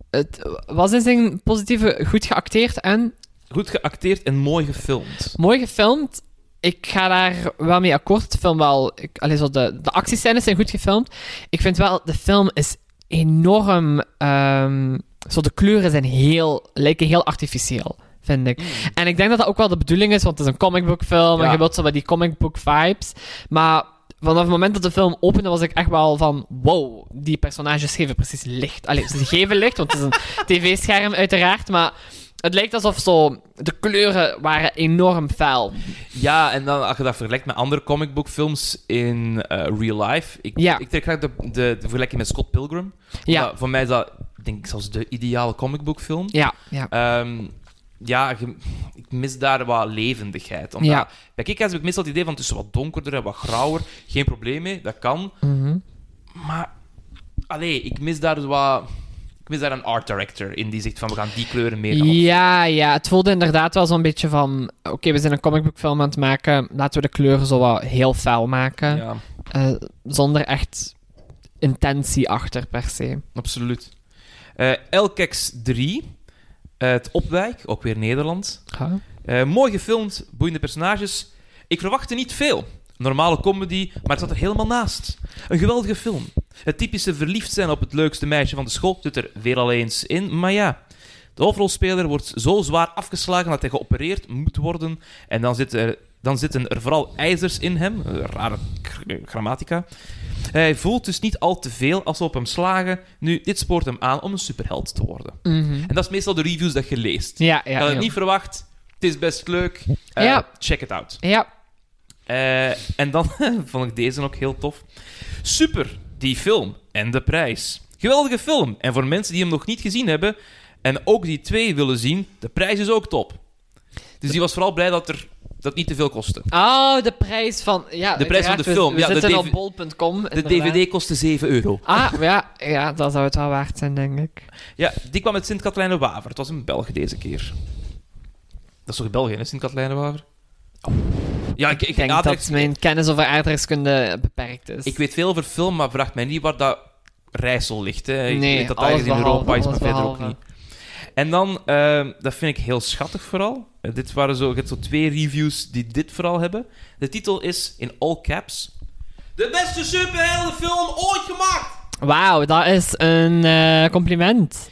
Speaker 3: het was in zijn positieve goed geacteerd en
Speaker 2: Goed geacteerd en mooi gefilmd.
Speaker 3: mooi gefilmd. Ik ga daar wel mee akkoord. De film wel, ik, allee, zo de, de actiescènes zijn goed gefilmd. Ik vind wel, de film is enorm, ehm, zo de kleuren zijn heel, lijken heel artificieel. Vind ik. En ik denk dat dat ook wel de bedoeling is, want het is een comic book film en je wilt zo bij die comic book vibes. Maar vanaf het moment dat de film opende, was ik echt wel van: wow, die personages geven precies licht. Allee, ze geven licht, want het is een tv-scherm, uiteraard. Maar het lijkt alsof zo de kleuren waren enorm fel.
Speaker 2: Ja, en dan als je dat vergelijkt met andere comic book films in eh, real life. Ik,
Speaker 3: Ja.
Speaker 2: ik trek graag de, de, de vergelijking met Scott Pilgrim.
Speaker 3: Ja,
Speaker 2: voor mij is dat, denk ik, zelfs de ideale comic book film.
Speaker 3: ja, ja.
Speaker 2: Ehm, ja, ik mis daar wat levendigheid. Omdat,
Speaker 3: Ja.
Speaker 2: Bij Kick-Ass heb ik meestal het idee van het is wat donkerder en wat grauwer. Geen probleem mee, dat kan.
Speaker 3: Mhm.
Speaker 2: Maar, allee, ik mis daar wat... Ik mis daar een art director in die zegt van we gaan die kleuren meer.
Speaker 3: Ja, ja, het voelde inderdaad wel zo'n beetje van: oké, we zijn een comic book film aan het maken, laten we de kleuren zo wat heel fel maken.
Speaker 2: Ja,
Speaker 3: Eh, zonder echt intentie achter per se.
Speaker 2: absoluut. Eh Elkex 3, eh, het Opwijk, ook weer Nederland. Eh, mooi gefilmd, boeiende personages. Ik verwachtte niet veel. Normale comedy, maar het zat er helemaal naast. Een geweldige film. Het typische verliefd zijn op het leukste meisje van de school zit er weer al eens in, maar ja. De hoofdrolspeler wordt zo zwaar afgeslagen dat hij geopereerd moet worden. En dan, zit er, dan zitten er vooral ijzers in hem. Rare gr- grammatica. Hij voelt dus niet al te veel als ze op hem slagen. Nu, dit spoort hem aan om een superheld te worden.
Speaker 3: Mhm.
Speaker 2: En dat is meestal de reviews dat je leest.
Speaker 3: Ja, ja.
Speaker 2: had het niet verwacht. Het is best leuk. Eh,
Speaker 3: Ja.
Speaker 2: Check it out.
Speaker 3: Ja.
Speaker 2: Eh, en dan vond ik deze ook heel tof. Super, die film en de prijs. Geweldige film. En voor mensen die hem nog niet gezien hebben en ook die twee willen zien, de prijs is ook top. Dus die was vooral blij dat er dat niet te veel kostte.
Speaker 3: Oh, de prijs van... Ja,
Speaker 2: De prijs van de film,
Speaker 3: We, we
Speaker 2: ja,
Speaker 3: zitten op bol.com.
Speaker 2: De. DVD kostte 7 euro.
Speaker 3: Ah, ja, ja, dat zou het wel waard zijn, denk ik.
Speaker 2: Ja, die kwam uit Sint-Katlijne-Waver. Het was in België deze keer. Dat is toch België, hè, Sint-Katlijne-Waver? Ja, ik, ik,
Speaker 3: Ik denk
Speaker 2: aardrijks-
Speaker 3: dat mijn kennis over aardrijkskunde beperkt is.
Speaker 2: Ik weet veel over film, maar vraag mij niet waar dat Rijssel ligt. Hè. Ik
Speaker 3: Nee,
Speaker 2: weet dat
Speaker 3: alles
Speaker 2: ergens in Europa is, maar verder ook niet. En dan, ehm, dat vind ik heel schattig vooral. Eh, dit waren zo, je hebt zo twee reviews die dit vooral hebben. De titel is in all caps. De beste superheldenfilm ooit gemaakt!
Speaker 3: Wauw, dat is een eh, compliment.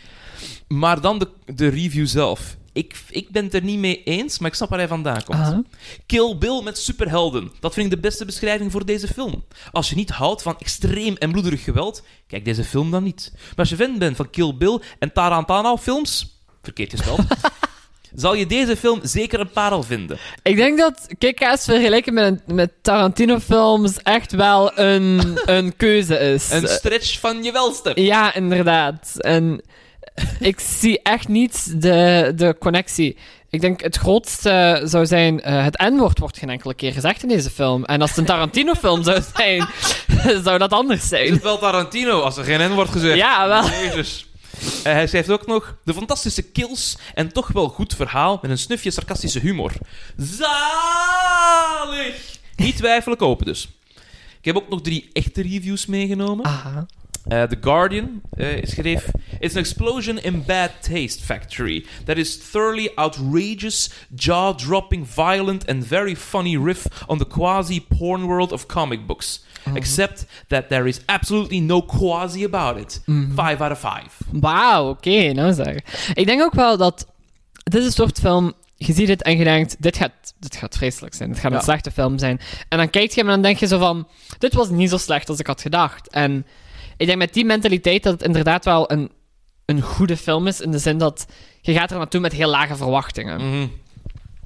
Speaker 2: Maar dan de, de review zelf. Ik, ik ben het er niet mee eens, maar ik snap waar hij vandaan komt. Kill Bill met superhelden. Dat vind ik de beste beschrijving voor deze film. Als je niet houdt van extreem en bloederig geweld, kijk deze film dan niet. Maar als je fan bent van Kill Bill en Tarantino films, verkeerd gespeld, zal je deze film zeker een parel vinden.
Speaker 3: Ik denk dat Kick-Ass vergeleken met, met Tarantino-films echt wel een, een keuze is.
Speaker 2: Een stretch van je welste.
Speaker 3: Ja, inderdaad. En ik zie echt niet de, de connectie. Ik denk het grootste zou zijn... eh, het N-woord wordt geen enkele keer gezegd in deze film. En als het een Tarantino-film zou zijn, zou dat anders
Speaker 2: Is
Speaker 3: zijn.
Speaker 2: het wel Tarantino als er geen N wordt gezegd?
Speaker 3: Ja, wel.
Speaker 2: Jezus. Eh, hij schrijft ook nog de fantastische kills en toch wel goed verhaal met een snufje sarcastische humor. Zalig! Niet twijfelen kopen dus. Ik heb ook nog drie echte reviews meegenomen.
Speaker 3: Aha.
Speaker 2: Eh, The Guardian eh, schreef... It's an explosion in bad taste factory that is thoroughly outrageous, jaw-dropping, violent, and very funny riff on the quasi-porn world of comic books. Except that there is absolutely no quasi about it. Five out of five.
Speaker 3: Wauw, oké, nou zeg. Ik denk ook wel dat... Dit is een soort film... Je ziet het en je denkt, dit gaat, dit gaat vreselijk zijn. Dit gaat een
Speaker 2: Ja.
Speaker 3: slechte film zijn. En dan kijk je hem en dan denk je zo van... Dit was niet zo slecht als ik had gedacht. En ik denk met die mentaliteit dat het inderdaad wel een, een goede film is. In de zin dat je gaat er naartoe met heel lage verwachtingen.
Speaker 2: Mhm.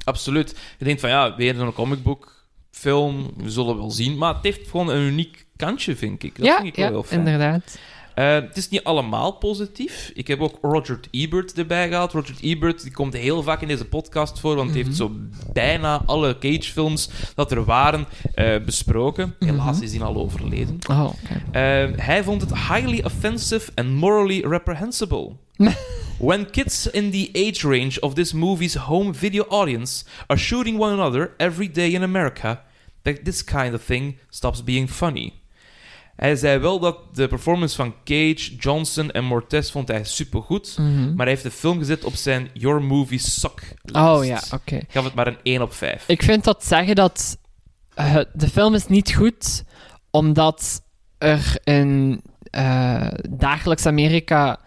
Speaker 2: Absoluut. Je denkt van ja, weer een comicbook film, we zullen wel zien. Maar het heeft gewoon een uniek kantje, vind ik. Dat
Speaker 3: ja,
Speaker 2: vind ik wel
Speaker 3: ja
Speaker 2: heel fijn.
Speaker 3: inderdaad.
Speaker 2: Eh, het is niet allemaal positief. Ik heb ook Roger Ebert erbij gehaald. Roger Ebert die komt heel vaak in deze podcast voor, want hij heeft zo bijna alle Cage-films dat er waren eh, besproken. Helaas is hij al overleden.
Speaker 3: Oh.
Speaker 2: Uh, hij vond het highly offensive and morally reprehensible. When kids in the age range of this movie's home video audience are shooting one another every day in America, that this kind of thing stops being funny. Hij zei wel dat de performance van Cage, Johnson en Mortes vond hij supergoed,
Speaker 3: Mhm.
Speaker 2: maar hij heeft de film gezet op zijn Your Movie Suck lijst.
Speaker 3: Oh ja, oké.
Speaker 2: Gaf het maar een 1 op 5.
Speaker 3: Ik vind dat zeggen dat eh, de film is niet goed omdat er in eh, dagelijks Amerika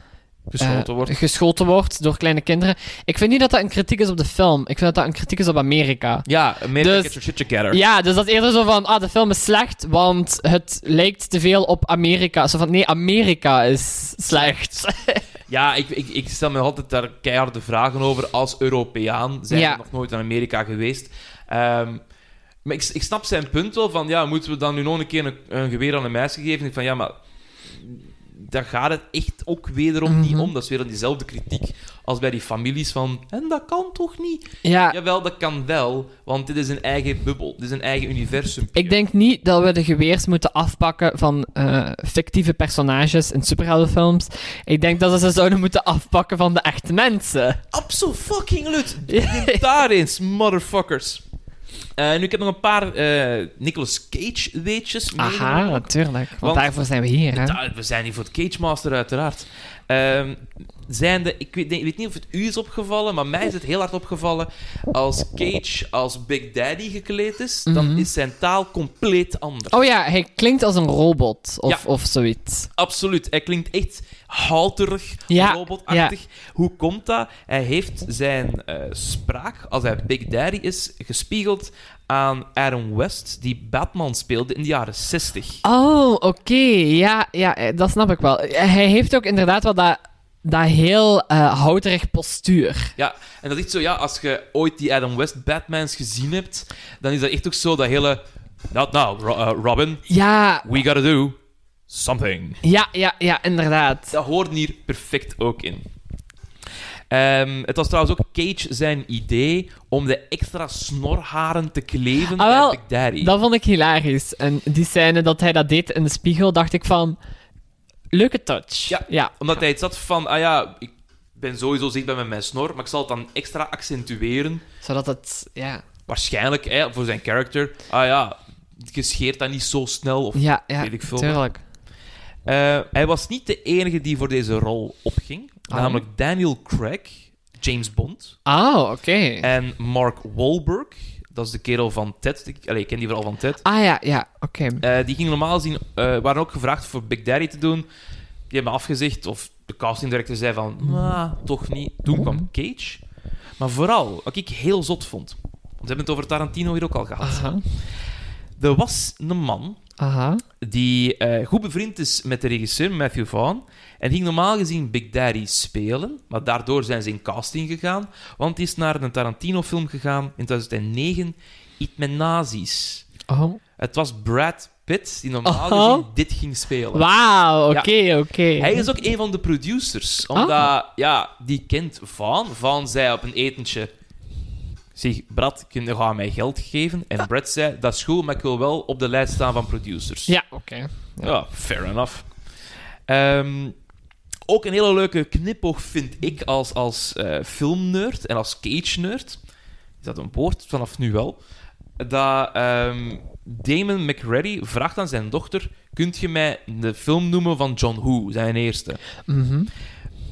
Speaker 2: Geschoten
Speaker 3: eh,
Speaker 2: wordt.
Speaker 3: geschoten wordt door kleine kinderen. Ik vind niet dat dat een kritiek is op de film. Ik vind dat dat een kritiek is op Amerika.
Speaker 2: Ja, America
Speaker 3: Dus-
Speaker 2: get your shit together.
Speaker 3: Ja, dus dat is eerder zo van, ah, de film is slecht, want het lijkt te veel op Amerika. Zo van, nee, Amerika is slecht.
Speaker 2: Ja, ik, ik, ik stel me altijd daar keiharde vragen over. Als Europeaan zijn
Speaker 3: Ja.
Speaker 2: we nog nooit in Amerika geweest. Ehm, maar ik, ik snap zijn punt wel van, ja, moeten we dan nu nog een keer een, een geweer aan een meisje geven? Ik van, ja, maar daar gaat het echt ook wederom niet
Speaker 3: Mhm.
Speaker 2: om. Dat is weer dan diezelfde kritiek als bij die families van, en dat kan toch niet?
Speaker 3: Ja,
Speaker 2: Jawel, dat kan wel, want dit is een eigen bubbel. Dit is een eigen universum.
Speaker 3: ik denk niet dat we de geweers moeten afpakken van eh, fictieve personages in superheldenfilms. Ik denk dat we ze zouden moeten afpakken van de echte mensen.
Speaker 2: Absoluut. Daar eens, motherfuckers. Eh, nu, ik heb nog een paar eh Nicolas Cage weetjes
Speaker 3: Aha, natuurlijk. Want,
Speaker 2: Want-
Speaker 3: daarvoor zijn we hier, hè?
Speaker 2: Da- we zijn hier voor het Cage Master, uiteraard. Ehm zijn de, ik weet, ik weet niet of het u is opgevallen, maar mij is het heel hard opgevallen. Als Cage als Big Daddy gekleed is, dan
Speaker 3: Mhm.
Speaker 2: is zijn taal compleet anders.
Speaker 3: Oh ja, hij klinkt als een robot of,
Speaker 2: Ja.
Speaker 3: of zoiets.
Speaker 2: Absoluut. Hij klinkt echt houterig,
Speaker 3: Ja,
Speaker 2: robotachtig. Hoe komt dat? Hij heeft zijn eh, spraak, als hij Big Daddy is, gespiegeld aan Adam West, die Batman speelde in de jaren 60.
Speaker 3: Oh, oké. Ja, ja, eh, dat snap ik wel. Hij heeft ook inderdaad wel dat, dat heel eh houterig postuur.
Speaker 2: Ja, en dat is echt zo, ja, als je ooit die Adam West Batmans gezien hebt, dan is dat echt ook zo dat hele... Not now, Ro- eh, Robin.
Speaker 3: Ja,
Speaker 2: We gotta do something.
Speaker 3: ja, ja, ja, inderdaad.
Speaker 2: Dat hoort hier perfect ook in. Ehm, het was trouwens ook Cage zijn idee om de extra snorharen te kleven
Speaker 3: Ah, wel,
Speaker 2: Daddy.
Speaker 3: Dat vond ik hilarisch. En die scène dat hij dat deed in de spiegel, dacht ik van... Leuke touch.
Speaker 2: Ja.
Speaker 3: ja.
Speaker 2: Omdat hij het zat van, ah ja, ik ben sowieso zichtbaar met mijn snor, maar ik zal het dan extra accentueren.
Speaker 3: Zodat het... Ja,
Speaker 2: Waarschijnlijk hè, voor zijn character. Ah ja, je scheert dat niet zo snel. Of,
Speaker 3: ja, ja
Speaker 2: Weet ik veel.
Speaker 3: tuurlijk.
Speaker 2: Eh, hij was niet de enige die voor deze rol opging.
Speaker 3: Oh.
Speaker 2: Namelijk Daniel Craig, James Bond
Speaker 3: Oh, oké.
Speaker 2: en Mark Wahlberg. Dat is de kerel van Ted. Ik, allee, ik ken die vooral van Ted.
Speaker 3: Ah ja, ja, oké.
Speaker 2: Eh, die gingen normaal gezien, eh, waren ook gevraagd voor Big Daddy te doen. Die hebben afgezegd, of de castingdirector zei van, "Ah, toch niet. Toen kwam Cage. Maar vooral, wat ik heel zot vond, want we hebben het over Tarantino hier ook al gehad.
Speaker 3: Aha,
Speaker 2: Er was een man
Speaker 3: aha.
Speaker 2: die eh, goed bevriend is met de regisseur Matthew Vaughn. En ging normaal gezien Big Daddy spelen, maar daardoor zijn ze in casting gegaan, want hij is naar een Tarantino-film gegaan in 2009, Eat met Nazi's.
Speaker 3: Oh.
Speaker 2: Het was Brad Pitt die normaal
Speaker 3: Oh.
Speaker 2: gezien dit ging spelen.
Speaker 3: Wauw, oké, oké.
Speaker 2: Hij is ook een van de producers, omdat,
Speaker 3: Ah.
Speaker 2: ja, die kent Vaughn. Vaughn zei op een etentje... Zeg, Brad, kun je gewoon mij geld geven? En Brad zei, dat is goed, maar ik wil wel op de lijst staan van producers.
Speaker 3: Ja, oké.
Speaker 2: Ja, fair enough. Ehm, ook een hele leuke knipoog vind ik als, als eh, filmnerd en als cage-nerd. Is dat een woord? Vanaf nu wel. Dat ehm, Damon McReady vraagt aan zijn dochter... Kunt je mij de film noemen van John Woo, zijn eerste?
Speaker 3: Mhm.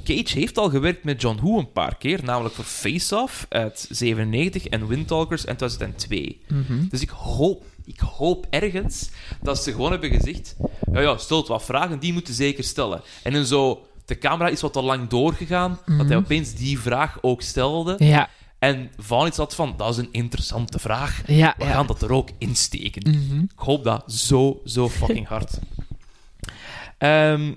Speaker 2: Cage heeft al gewerkt met John Woo een paar keer, namelijk voor Face Off uit 97 en Windtalkers in 2002.
Speaker 3: Mhm.
Speaker 2: Dus ik hoop, ik hoop ergens dat ze gewoon hebben gezegd: ja, ja, stelt wat vragen, die moeten zeker stellen. En dan zo, de camera is wat te lang doorgegaan, dat hij opeens die vraag ook stelde.
Speaker 3: Ja,
Speaker 2: En Van iets had van: dat is een interessante vraag.
Speaker 3: ja,
Speaker 2: We
Speaker 3: ja.
Speaker 2: gaan dat er ook insteken.
Speaker 3: Mhm.
Speaker 2: Ik hoop dat zo, zo fucking hard. Ehm,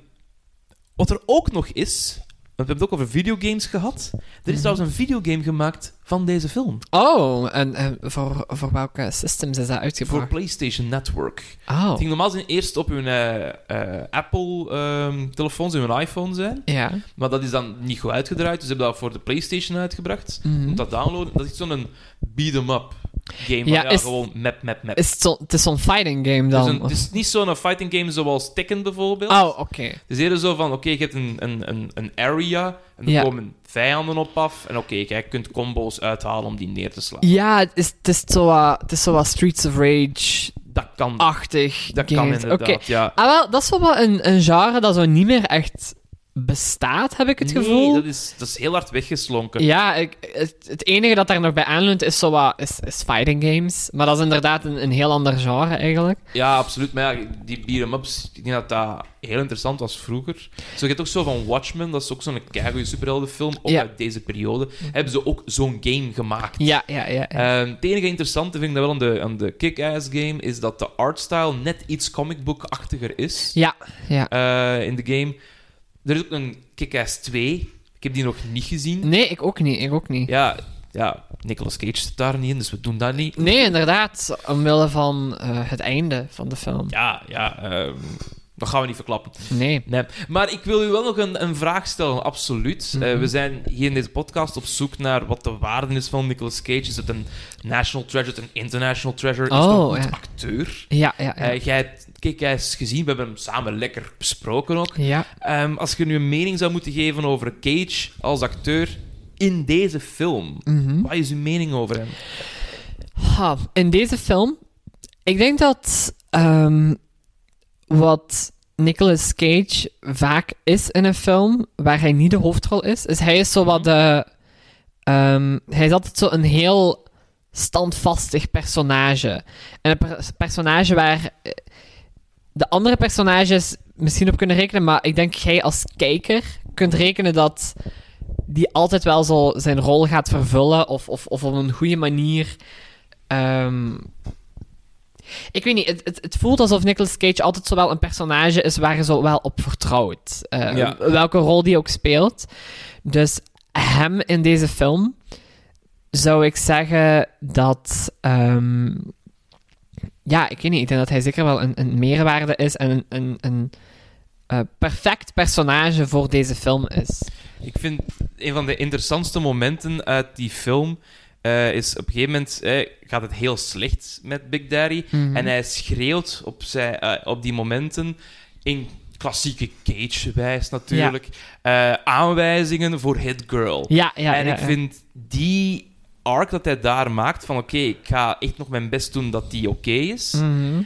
Speaker 2: wat er ook nog is, we hebben het ook over videogames gehad. Er is trouwens een videogame gemaakt van deze film.
Speaker 3: Oh, en, en voor, voor welke systems is dat
Speaker 2: Voor
Speaker 3: uitgebracht?
Speaker 2: PlayStation Network.
Speaker 3: Oh,
Speaker 2: Het ging normaal zijn eerst op hun Apple-telefoons en hun iPhone zijn.
Speaker 3: ja.
Speaker 2: Maar dat is dan niet goed uitgedraaid, dus ze hebben dat voor de PlayStation uitgebracht. Moet dat downloaden. Dat is zo'n beat-em-up game.
Speaker 3: Ja, is-
Speaker 2: gewoon map, map, map.
Speaker 3: Is het, het is zo'n fighting game
Speaker 2: Het
Speaker 3: dan?
Speaker 2: is, een- het is niet zo'n fighting game zoals Tekken bijvoorbeeld.
Speaker 3: Oh, oké.
Speaker 2: Het is eerder zo van, oké, je hebt een, een, een, een area en er
Speaker 3: Ja.
Speaker 2: komen vijanden op af. En oké, jij kunt combo's uithalen om die neer te slaan.
Speaker 3: Ja, het is, het is zo wat- het is zo wat Streets of Rage-achtig
Speaker 2: Dat kan, dat kan inderdaad,
Speaker 3: Oké.
Speaker 2: ja.
Speaker 3: Ah, wel, dat is wel een, een genre dat zo niet meer echt bestaat, heb ik het gevoel.
Speaker 2: Nee, dat is, dat is heel hard weggeslonken.
Speaker 3: Ja, ik, het, het enige dat daar nog bij aanleunt is, zo wat, is, is fighting games. Maar dat is inderdaad een, een heel ander genre eigenlijk.
Speaker 2: Ja, absoluut. Maar ja, die beat-em-ups, ik denk dat dat heel interessant was vroeger. Zo, je hebt ook zo van Watchmen, dat is ook zo'n keigoede superheldenfilm, ook
Speaker 3: Ja.
Speaker 2: uit deze periode. Hebben ze ook zo'n game gemaakt.
Speaker 3: Ja, ja, ja. ja.
Speaker 2: Ehm, het enige interessante vind ik dat wel aan de, aan de Kick-Ass game, is dat de artstyle net iets comicbook-achtiger is
Speaker 3: ja, ja.
Speaker 2: eh, in de game. Er is ook een Kick-Ass 2. Ik heb die nog niet gezien.
Speaker 3: Nee, ik ook niet. Ik ook niet.
Speaker 2: Ja, ja, Nicolas Cage zit daar niet in, dus we doen dat niet.
Speaker 3: Nee, inderdaad. Omwille van eh, het einde van de film.
Speaker 2: Ja, ja, ehm, dat gaan we niet verklappen.
Speaker 3: Nee.
Speaker 2: Nee. Maar ik wil u wel nog een, een vraag stellen, absoluut. Eh,
Speaker 3: Mhm.
Speaker 2: we zijn hier in deze podcast op zoek naar wat de waarde is van Nicolas Cage. Is het een national treasure, een international treasure? Is het
Speaker 3: Oh,
Speaker 2: een
Speaker 3: ja.
Speaker 2: acteur?
Speaker 3: Ja, ja, ja.
Speaker 2: Eh, jij hebt Kick-Ass gezien, we hebben hem samen lekker besproken ook.
Speaker 3: ja.
Speaker 2: Ehm, als je nu een mening zou moeten geven over Cage als acteur in deze film,
Speaker 3: Mhm.
Speaker 2: wat is uw mening over hem?
Speaker 3: Ha, in deze film, ik denk dat ehm, wat Nicolas Cage vaak is in een film waar hij niet de hoofdrol is, is hij is zo wat de. ehm, hij is altijd zo een heel standvastig personage. En een per- personage waar eh, de andere personages misschien op kunnen rekenen, maar ik denk jij als kijker kunt rekenen dat die altijd wel zo zijn rol gaat vervullen of, of, of op een goede manier Ehm, ik weet niet, het, het, het voelt alsof Nicolas Cage altijd zo wel een personage is waar je zo wel op vertrouwt. Eh,
Speaker 2: Ja.
Speaker 3: Welke rol die ook speelt. Dus hem in deze film zou ik zeggen dat. ehm, ja, ik weet niet. Ik denk dat hij zeker wel een, een meerwaarde is en een, een, een eh, perfect personage voor deze film is.
Speaker 2: Ik vind een van de interessantste momenten uit die film eh, is op een gegeven moment eh, gaat het heel slecht met Big Daddy
Speaker 3: Mhm.
Speaker 2: en hij schreeuwt op, zijn, op die momenten in klassieke Cage-wijs natuurlijk aanwijzingen voor Hit Girl.
Speaker 3: Ja, ja,
Speaker 2: en ik vind die arc dat hij daar maakt van oké, ik ga echt nog mijn best doen dat die oké is.
Speaker 3: Mhm.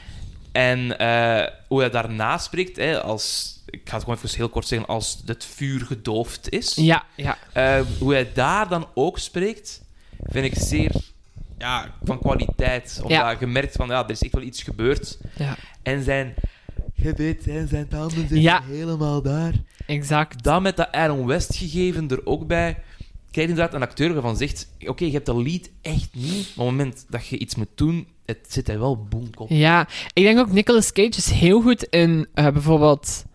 Speaker 2: En eh, hoe hij daarna spreekt, hè, als, ik ga het gewoon even heel kort zeggen, als het vuur gedoofd is.
Speaker 3: Ja, ja.
Speaker 2: Eh, hoe hij daar dan ook spreekt, vind ik zeer ja, van kwaliteit. Omdat
Speaker 3: Ja.
Speaker 2: je merkt van, ja, er is echt wel iets gebeurd.
Speaker 3: ja.
Speaker 2: En zijn gebit en zijn tanden zitten
Speaker 3: Ja.
Speaker 2: helemaal daar.
Speaker 3: Exact.
Speaker 2: Dan met dat Aaron West gegeven er ook bij, krijg je inderdaad een acteur waarvan zegt, oké, je hebt de lead echt niet, maar op het moment dat je iets moet doen, het zit hij wel boomkop.
Speaker 3: Ja, ik denk ook Nicolas Cage is heel goed in eh, bijvoorbeeld.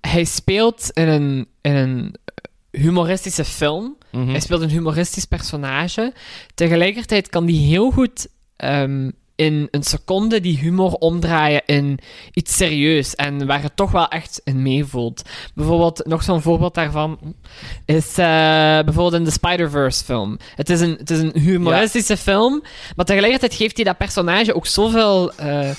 Speaker 3: Hij speelt in een, in een humoristische film.
Speaker 2: Mhm.
Speaker 3: Hij speelt een humoristisch personage. Tegelijkertijd kan hij heel goed ehm, in een seconde die humor omdraaien in iets serieus en waar het toch wel echt in meevoelt. Bijvoorbeeld, nog zo'n voorbeeld daarvan is eh, bijvoorbeeld in de Spider-Verse film. Het is een, het is een humoristische film, maar tegelijkertijd geeft hij dat personage ook zoveel eh,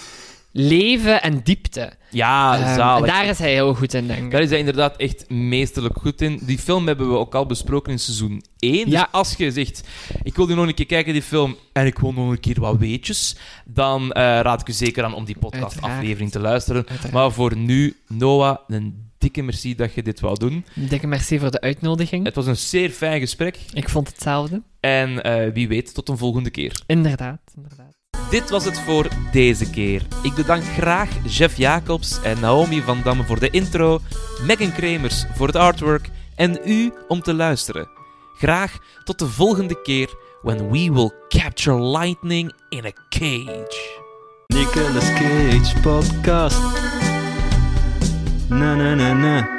Speaker 3: leven en diepte.
Speaker 2: Ja,
Speaker 3: Ehm,
Speaker 2: zalig.
Speaker 3: daar is hij heel goed in, denk ik.
Speaker 2: Daar is hij inderdaad echt meesterlijk goed in. Die film hebben we ook al besproken in seizoen 1.
Speaker 3: Ja.
Speaker 2: Dus als je zegt, ik wil die nog een keer kijken, die film, en ik wil nog een keer wat weetjes, dan eh, raad ik u zeker aan om die podcastaflevering te luisteren.
Speaker 3: Uiteraard.
Speaker 2: Maar voor nu, Noah, een dikke merci dat je dit wou doen.
Speaker 3: Dikke merci voor de uitnodiging.
Speaker 2: Het was een zeer fijn gesprek.
Speaker 3: Ik vond hetzelfde.
Speaker 2: En eh, wie weet, tot een volgende keer.
Speaker 3: Inderdaad, inderdaad.
Speaker 2: Dit was het voor deze keer. Ik bedank graag Jeff Jacobs en Naomi van Damme voor de intro, Megan Kremers voor het artwork en u om te luisteren. Graag tot de volgende keer when we will capture lightning in a cage.
Speaker 1: Nicolas Cage podcast. Na na na na.